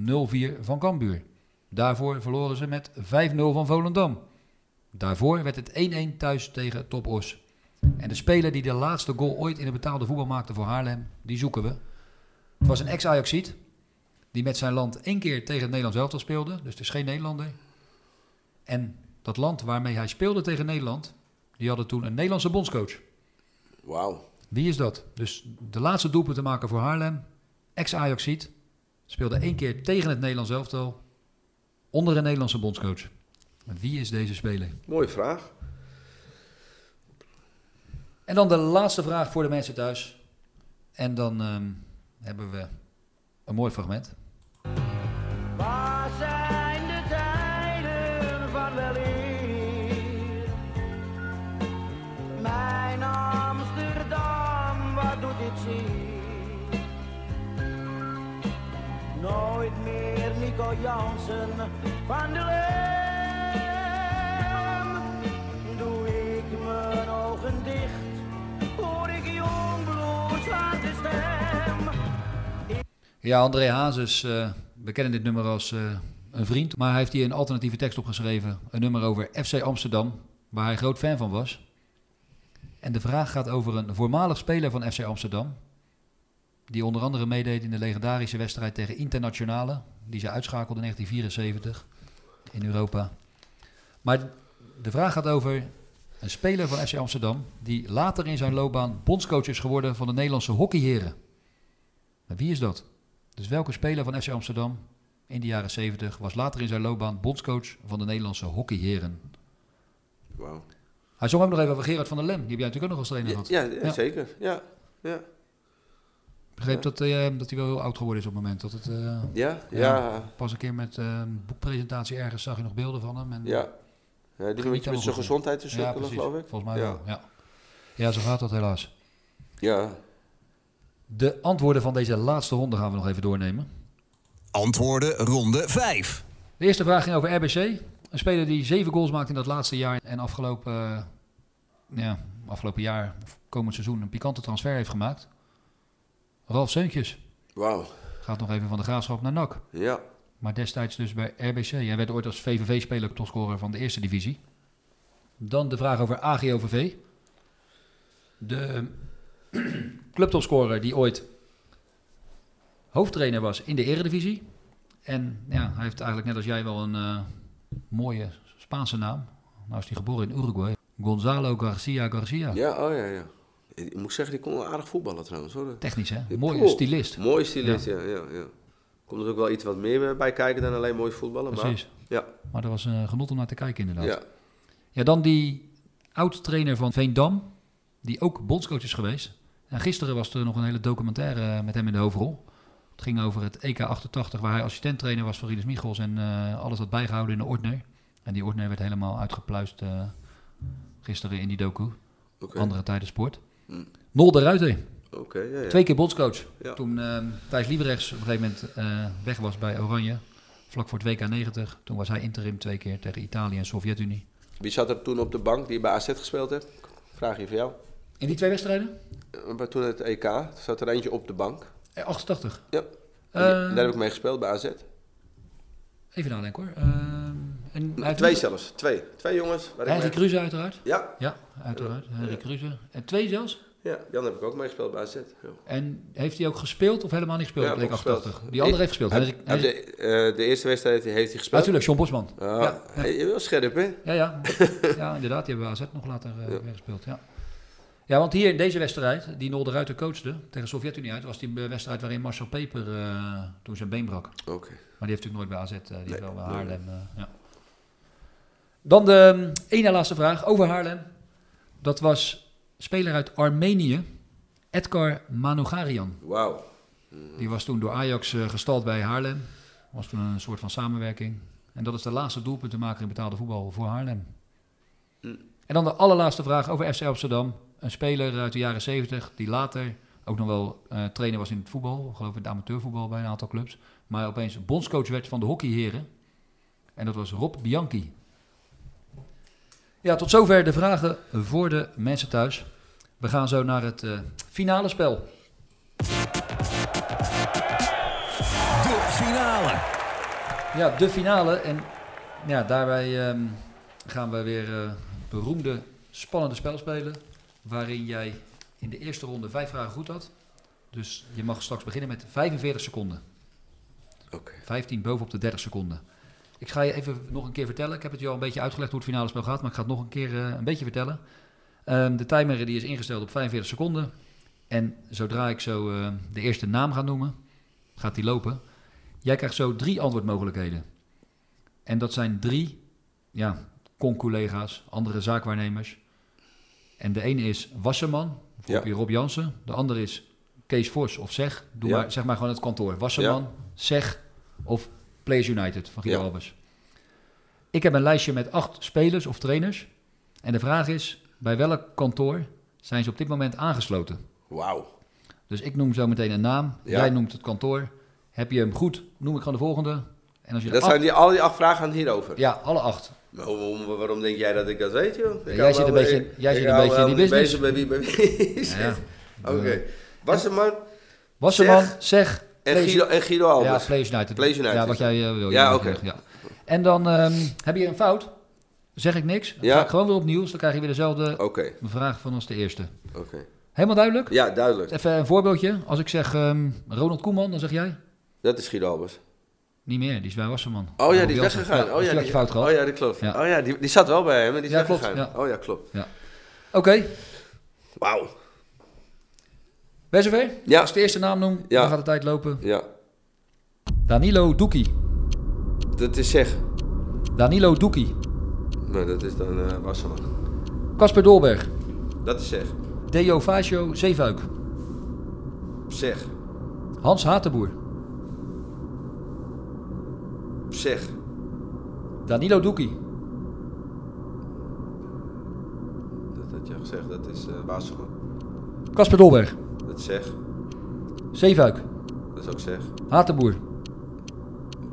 van Cambuur. Daarvoor verloren ze met 5-0 van Volendam. Daarvoor werd het 1-1 thuis tegen Top Os. En de speler die de laatste goal ooit in het betaalde voetbal maakte voor Haarlem, die zoeken we. Het was een ex-Ajaxiet die met zijn land één keer tegen het Nederlands elftal speelde. Dus het is geen Nederlander. En dat land waarmee hij speelde tegen Nederland, die hadden toen een Nederlandse bondscoach. Wauw. Wie is dat? Dus de laatste doelpunt te maken voor Haarlem, ex-Ajaxiet, speelde één keer tegen het Nederlands elftal onder een Nederlandse bondscoach. Wie is deze speler? Mooie vraag. En dan de laatste vraag voor de mensen thuis. En dan ehm, hebben we een mooi fragment. Waar zijn de tijden van weleer? Mijn Amsterdam, wat doet dit zeer? Nooit meer Nico Jansen van de Lem. Ja, André Hazes, eh, we kennen dit nummer als eh, een vriend. Maar hij heeft hier een alternatieve tekst opgeschreven. Een nummer over FC Amsterdam, waar hij groot fan van was. En de vraag gaat over een voormalig speler van FC Amsterdam. Die onder andere meedeed in de legendarische wedstrijd tegen Internationale. Die ze uitschakelde in 1974 in Europa. Maar de vraag gaat over een speler van FC Amsterdam. Die later in zijn loopbaan bondscoach is geworden van de Nederlandse hockeyheren. Maar wie is dat? Dus welke speler van FC Amsterdam in de jaren 70 was later in zijn loopbaan bondscoach van de Nederlandse hockeyheren? Wauw. Hij zong ook nog even over Gerard van der Lem. Die heb jij natuurlijk ook nog als trainer gehad. Ja, ja, zeker. Ja. ja. Ik begreep dat, eh, dat hij wel heel oud geworden is op het moment. Dat het, eh, Ja? Ja. Pas een keer met eh, een boekpresentatie ergens zag je nog beelden van hem. En, Ja. Ja, die met zijn gezondheid te sukkelen, geloof ik. Volgens mij wel, ja. Ja, zo gaat dat helaas. Ja. De antwoorden van deze laatste ronde gaan we nog even doornemen. Antwoorden ronde 5. De eerste vraag ging over RBC. Een speler die zeven goals maakt in dat laatste jaar en afgelopen, eh, ja, afgelopen jaar, of komend seizoen, een pikante transfer heeft gemaakt. Ralf Seuntjes. Wauw. Gaat nog even van de graafschap naar NAC. Ja. Maar destijds dus bij RBC. Hij werd ooit als VVV-speler topscorer van de eerste divisie. Dan de vraag over AGOVV. De clubtopscorer die ooit hoofdtrainer was in de eredivisie. En ja, hij heeft eigenlijk net als jij wel een eh, mooie Spaanse naam. Nou is hij geboren in Uruguay. Gonzalo Garcia Garcia. Ja, oh ja, ja. Ik moet zeggen, die kon wel aardig voetballen trouwens. Hoor. Technisch, hè? Mooie cool. stylist. Mooie stylist, Ja. ja. ja, ja, Komt er ook wel iets wat meer bij kijken dan alleen mooi voetballen. Precies. Maar, ja. Maar dat was een genot om naar te kijken inderdaad. Ja. Ja, dan die oud-trainer van Veendam, die ook bondscoach is geweest. En gisteren was er nog een hele documentaire met hem in de hoofdrol. Het ging over het EK 88, waar hij assistent-trainer was voor Rinus Michels en eh, alles had bijgehouden in de Ordner. En die Ordner werd helemaal uitgepluist eh, gisteren in die docu. Andere tijden sport. Hm. Nol de Ruiter. Ja, ja. Twee keer bondscoach. Ja. Toen eh, Thijs Liebrechts op een gegeven moment eh, weg was bij Oranje, vlak voor het WK 90. Toen was hij interim twee keer tegen Italië en Sovjet-Unie. Wie zat er toen op de bank die bij AZ gespeeld heeft? Vraag je voor jou. In die twee wedstrijden? Eh, maar Toen het EK zat er eentje op de bank. Eh, 88. Ja. En Eh, die- daar heb ik mee gespeeld bij AZ. Even nadenken hoor. En hij Twee zelfs. Twee. Twee jongens. Henry Kruse uiteraard. Ja. Ja, uiteraard. Henry Kruse. En twee zelfs. Ja, Jan heb ik ook meegespeeld bij AZ. Ja. En heeft hij ook gespeeld of helemaal niet gespeeld? Ja, Bleek ook gespeeld. 88? Die andere heeft gespeeld. Hij- hij de, eh, de eerste wedstrijd heeft hij gespeeld. Natuurlijk, John Bosman. Ja, ja. Je bent wel scherp, hè? Ja, ja. ja, inderdaad. Die hebben we AZ nog later eh, weer gespeeld. Ja. Ja, want hier in deze wedstrijd, die Nol de Ruiter coachte tegen Sovjet-Unie uit, was die eh, wedstrijd waarin Marcel Peper eh, toen zijn been brak. Oké. Maar die heeft natuurlijk nooit bij AZ, eh, die heeft wel bij. Haarlem. ja. Dan de um, ene laatste vraag over Haarlem. Dat was speler uit Armenië, Edgar Manogarian. Wauw. Die was toen door Ajax gestald bij Haarlem. Was toen een soort van samenwerking. En dat is de laatste doelpunt te maken in betaalde voetbal voor Haarlem. Hm. En dan de allerlaatste vraag over FC Amsterdam. Een speler uit de jaren 70 die later ook nog wel eh, trainer was in het voetbal. Geloof ik in het amateurvoetbal bij een aantal clubs. Maar opeens bondscoach werd van de hockeyheren. En dat was Rob Bianchi. Ja, tot zover de vragen voor de mensen thuis. We gaan zo naar het eh, finale spel. De finale. Ja, de finale. En ja, daarbij ehm, gaan we weer eh beroemde, spannende spel spelen. Waarin jij in de eerste ronde vijf vragen goed had. Dus je mag straks beginnen met 45 seconden. Oké. 15 bovenop de 30 seconden. Ik ga je even nog een keer vertellen. Ik heb het je al een beetje uitgelegd hoe het finale spel gaat. Maar ik ga het nog een keer eh, een beetje vertellen. Ehm, de timer die is ingesteld op 45 seconden. En zodra ik zo eh, de eerste naam ga noemen, gaat die lopen. Jij krijgt zo drie antwoordmogelijkheden. En dat zijn drie ja, con-collega's, andere zaakwaarnemers. En de ene is Wasserman, Ja. Rob Jansen. De andere is Kees Vos of Zeg. Doe maar, zeg maar gewoon het kantoor. Wasserman, Zeg of Players United van Guido. Albers. Ik heb een lijstje met acht spelers of trainers. En de vraag is, bij welk kantoor zijn ze op dit moment aangesloten? Wauw. Dus ik noem zo meteen een naam. Ja. Jij noemt het kantoor. Heb je hem goed, noem ik gewoon de volgende. En als je Dat acht- zijn die, al die acht vragen gaan hierover. Ja, alle acht. Maar hoe- waarom denk jij dat ik dat weet, joh? Jij zit een beetje- jij zit een beetje in die business. bezig met wie bij wie. Ja. Oké. Wasserman. Wasserman, Zeg. zeg. En Guido, en Guido Albers. Ja, Players United. Ja, wat jij eh, wil. Ja, oké. Ja. En dan ehm, heb je een fout. Zeg ik niks. Dan Ja. ga ik gewoon weer opnieuw. Dus dan krijg je weer dezelfde vraag van als de eerste. Oké. Helemaal duidelijk? Ja, duidelijk. Even een voorbeeldje. Als ik zeg ehm, Ronald Koeman, dan zeg jij? Dat is Guido Albers. Niet meer, die is bij Wasserman. Oh ja, die is weggegaan. Oh, ja, die fout gehad. Oh ja, dat klopt. Ja. Oh ja, die, die zat wel bij hem, maar die is Ja, klopt, weggegaan. ja. Oh ja, klopt. Ja. Oké, Wauw. ben zover? Ja. Als ik de eerste naam noem, Ja. dan gaat de tijd lopen. Ja. Danilo Doekie. Dat is zeg. Danilo Doekie. Maar dat is dan eh Wasserman. Casper Dolberg. Dat is zeg. Deo Facio Zeefuik. Zeg. Hans Hatenboer. Zeg. Danilo Doekie. Dat had je gezegd, dat is Wasserman. Casper Dolberg. Dat is zeg. Zeefuik. Dat is ook zeg. Hatenboer.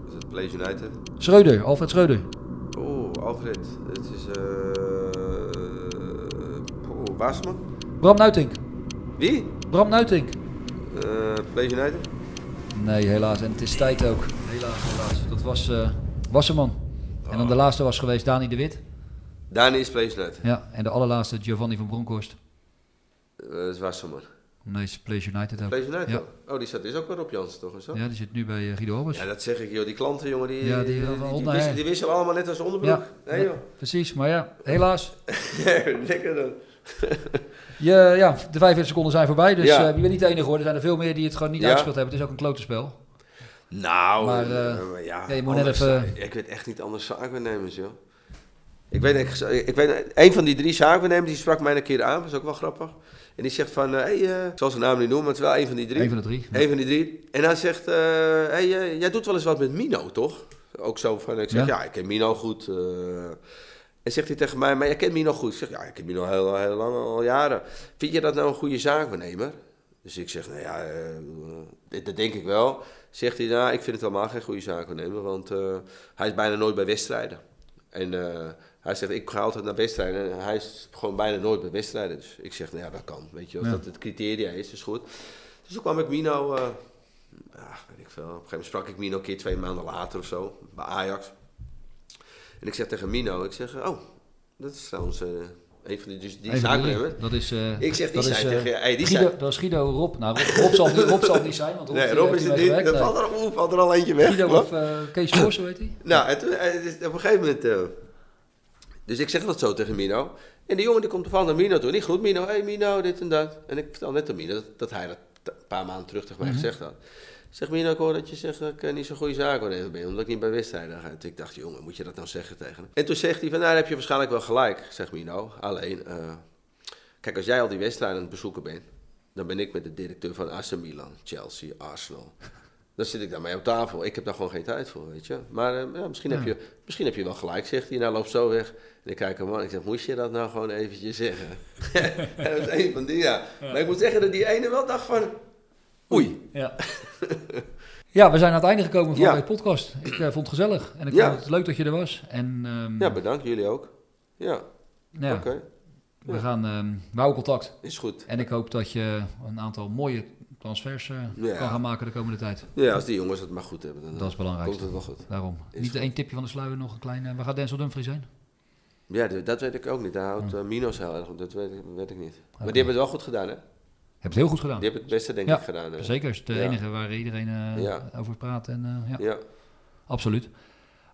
Dat is Place United. Schreuder. Alfred Schreuder. Oeh, Alfred. Het is eh. Oeh, Wasserman. Bram Nuitink. Wie? Bram Nuitink. Eh Place United. Nee, helaas. En het is tijd ook. Helaas, helaas. Dat was eh, Wasserman. En dan de laatste was geweest Dani de Wit. Dani is United. Ja, en de allerlaatste Giovanni van Bronckhorst. Eh, Dat is Wasserman. Nee, is Place United ook. Place United? Ja. Oh, die staat is ook wel op Jansen toch? Zo? ja, die zit nu bij eh, Guido Albers. Ja, dat zeg ik joh. Die klanten jongen, die, Ja, die die, wisselen, her. die wisselen allemaal net als onderbroek. Ja, Nee joh. precies. Maar ja, helaas. Lekker dan. Je, ja, de 45 seconden zijn voorbij. Dus Ja. eh, je bent niet de enige hoor. Er zijn er veel meer die het gewoon niet uitgespeeld hebben. Het is ook een klote spel. Nou, Maar, eh, eh, ja, ja, je moet net anders, even- eh, Ik weet echt niet anders zaakwaarnemers, joh. Ik weet, ik, ik weet, een van die drie zaakwaarnemers, die sprak mij een keer aan, dat is ook wel grappig. En die zegt van, hé, hey, eh, ik zal zijn naam niet noemen, maar het is wel een van die drie. Een van de drie. ja. Een van die drie. En hij zegt, hé, hey, eh, jij doet wel eens wat met Mino, toch? Ook zo van, ik zeg, Ja. ik ken Mino goed. eh. en zegt hij tegen mij, maar jij kent Mino goed? Ik zeg, ja, ik ken Mino heel, heel lang, al jaren. Vind je dat nou een goede zaakwaarnemer? Dus ik zeg, nou ja, eh, dat, denk ik wel. Zegt hij, nou, ik vind het helemaal geen goede zaakwaarnemer, want eh, hij is bijna nooit bij wedstrijden. En eh, hij zegt, ik ga altijd naar wedstrijden. En hij is gewoon bijna nooit bij wedstrijden. Dus ik zeg, nou ja, dat kan. Weet je, als Ja. dat het criteria is, is goed. Dus toen kwam ik Mino, ja, weet ik veel. Op een gegeven moment sprak ik Mino een keer twee maanden later of zo, bij Ajax. En ik zeg tegen Mino, ik zeg, oh, dat is trouwens een van die, dus die van. Dat is, eh, Ik zeg, die dat is, zei eh, tegen je, hey, die Guido, zei- Dat is Guido Rob. Nou, Rob, Rob, zal, niet- Rob zal niet zijn. Want Rob, Nee, die Rob is het hiermee niet. Er Nee. valt er, valt er al eentje weg. Guido klopt. of eh, Kees Vos, hoe heet hij? Nou, en toen, eh, op een gegeven moment... eh, dus ik zeg dat zo tegen Mino. En die jongen die komt toevallig naar Mino toe. En die groet Mino. Hé hey Mino, dit en dat. En ik vertel net aan Mino dat, dat hij dat een paar maanden terug tegen mij Mhm. gezegd had. Zeg Mino, ik hoor dat je zegt dat ik eh, niet zo'n goede zaak ben. Omdat ik niet bij wedstrijden ga. Toen ik dacht, jongen, moet je dat nou zeggen tegen hem? En toen zegt hij van, nou, heb je waarschijnlijk wel gelijk, zegt Mino. Alleen, eh, kijk, als jij al die wedstrijden aan het bezoeken bent... dan ben ik met de directeur van AC Milan, Chelsea, Arsenal... Dan zit ik daarmee op tafel. Ik heb daar gewoon geen tijd voor, weet je. Maar eh, ja, misschien, heb Ja. je, misschien heb je wel gelijk, zegt hij. Nou, loopt zo weg. En ik kijk hem aan. Ik zeg, moest je dat nou gewoon eventjes zeggen? En dat is een van die, ja. Maar ik moet zeggen dat die ene wel dacht van... Oei. Ja. Ja, we zijn aan het einde gekomen van Ja. de podcast. Ik eh, vond het gezellig en ik Ja. vond het leuk dat je er was. En ehm, Ja, bedankt. Jullie ook. Ja. ja, Oké. we Ja. gaan we houden contact. Is goed. En ik hoop dat je een aantal mooie transfers eh, Ja. kan gaan maken de komende tijd. Ja, als die jongens het maar goed hebben, dan Dat is belangrijk. komt het wel goed. Daarom. Is Niet goed. één tipje van de sluier, nog een klein... eh, waar gaat Denzel Dumfries zijn? Ja, dat weet ik ook niet. Daar houdt Oh. eh, Minos heel erg op. Dat weet, ik- weet ik niet. Maar die hebben het wel goed gedaan, hè? Heb het heel goed gedaan. Die hebben het beste, denk Ja, ik, gedaan. hè? Zeker, is de Ja. enige waar iedereen eh, Ja. over praat. En, eh, ja. Ja. Absoluut.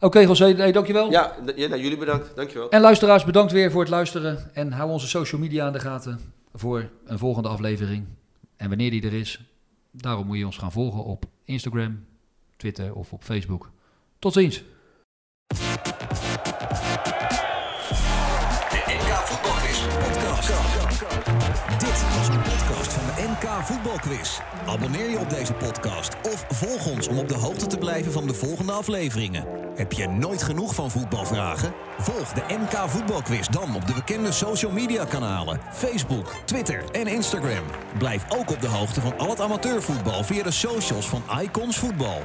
Oké, José, hey, dankjewel. Ja nou, jullie bedankt. Dankjewel. En luisteraars, bedankt weer voor het luisteren. En hou onze social media aan de gaten voor een volgende aflevering. En wanneer die er is, daarom moet je ons gaan volgen op Instagram, Twitter of op Facebook. Tot ziens. Dit was een podcast van de NK Voetbalquiz. Abonneer je op deze podcast of volg ons om op de hoogte te blijven van de volgende afleveringen. Heb je nooit genoeg van voetbalvragen? Volg de NK Voetbalquiz dan op de bekende social media kanalen: Facebook, Twitter en Instagram. Blijf ook op de hoogte van al het amateurvoetbal via de socials van Icons Voetbal.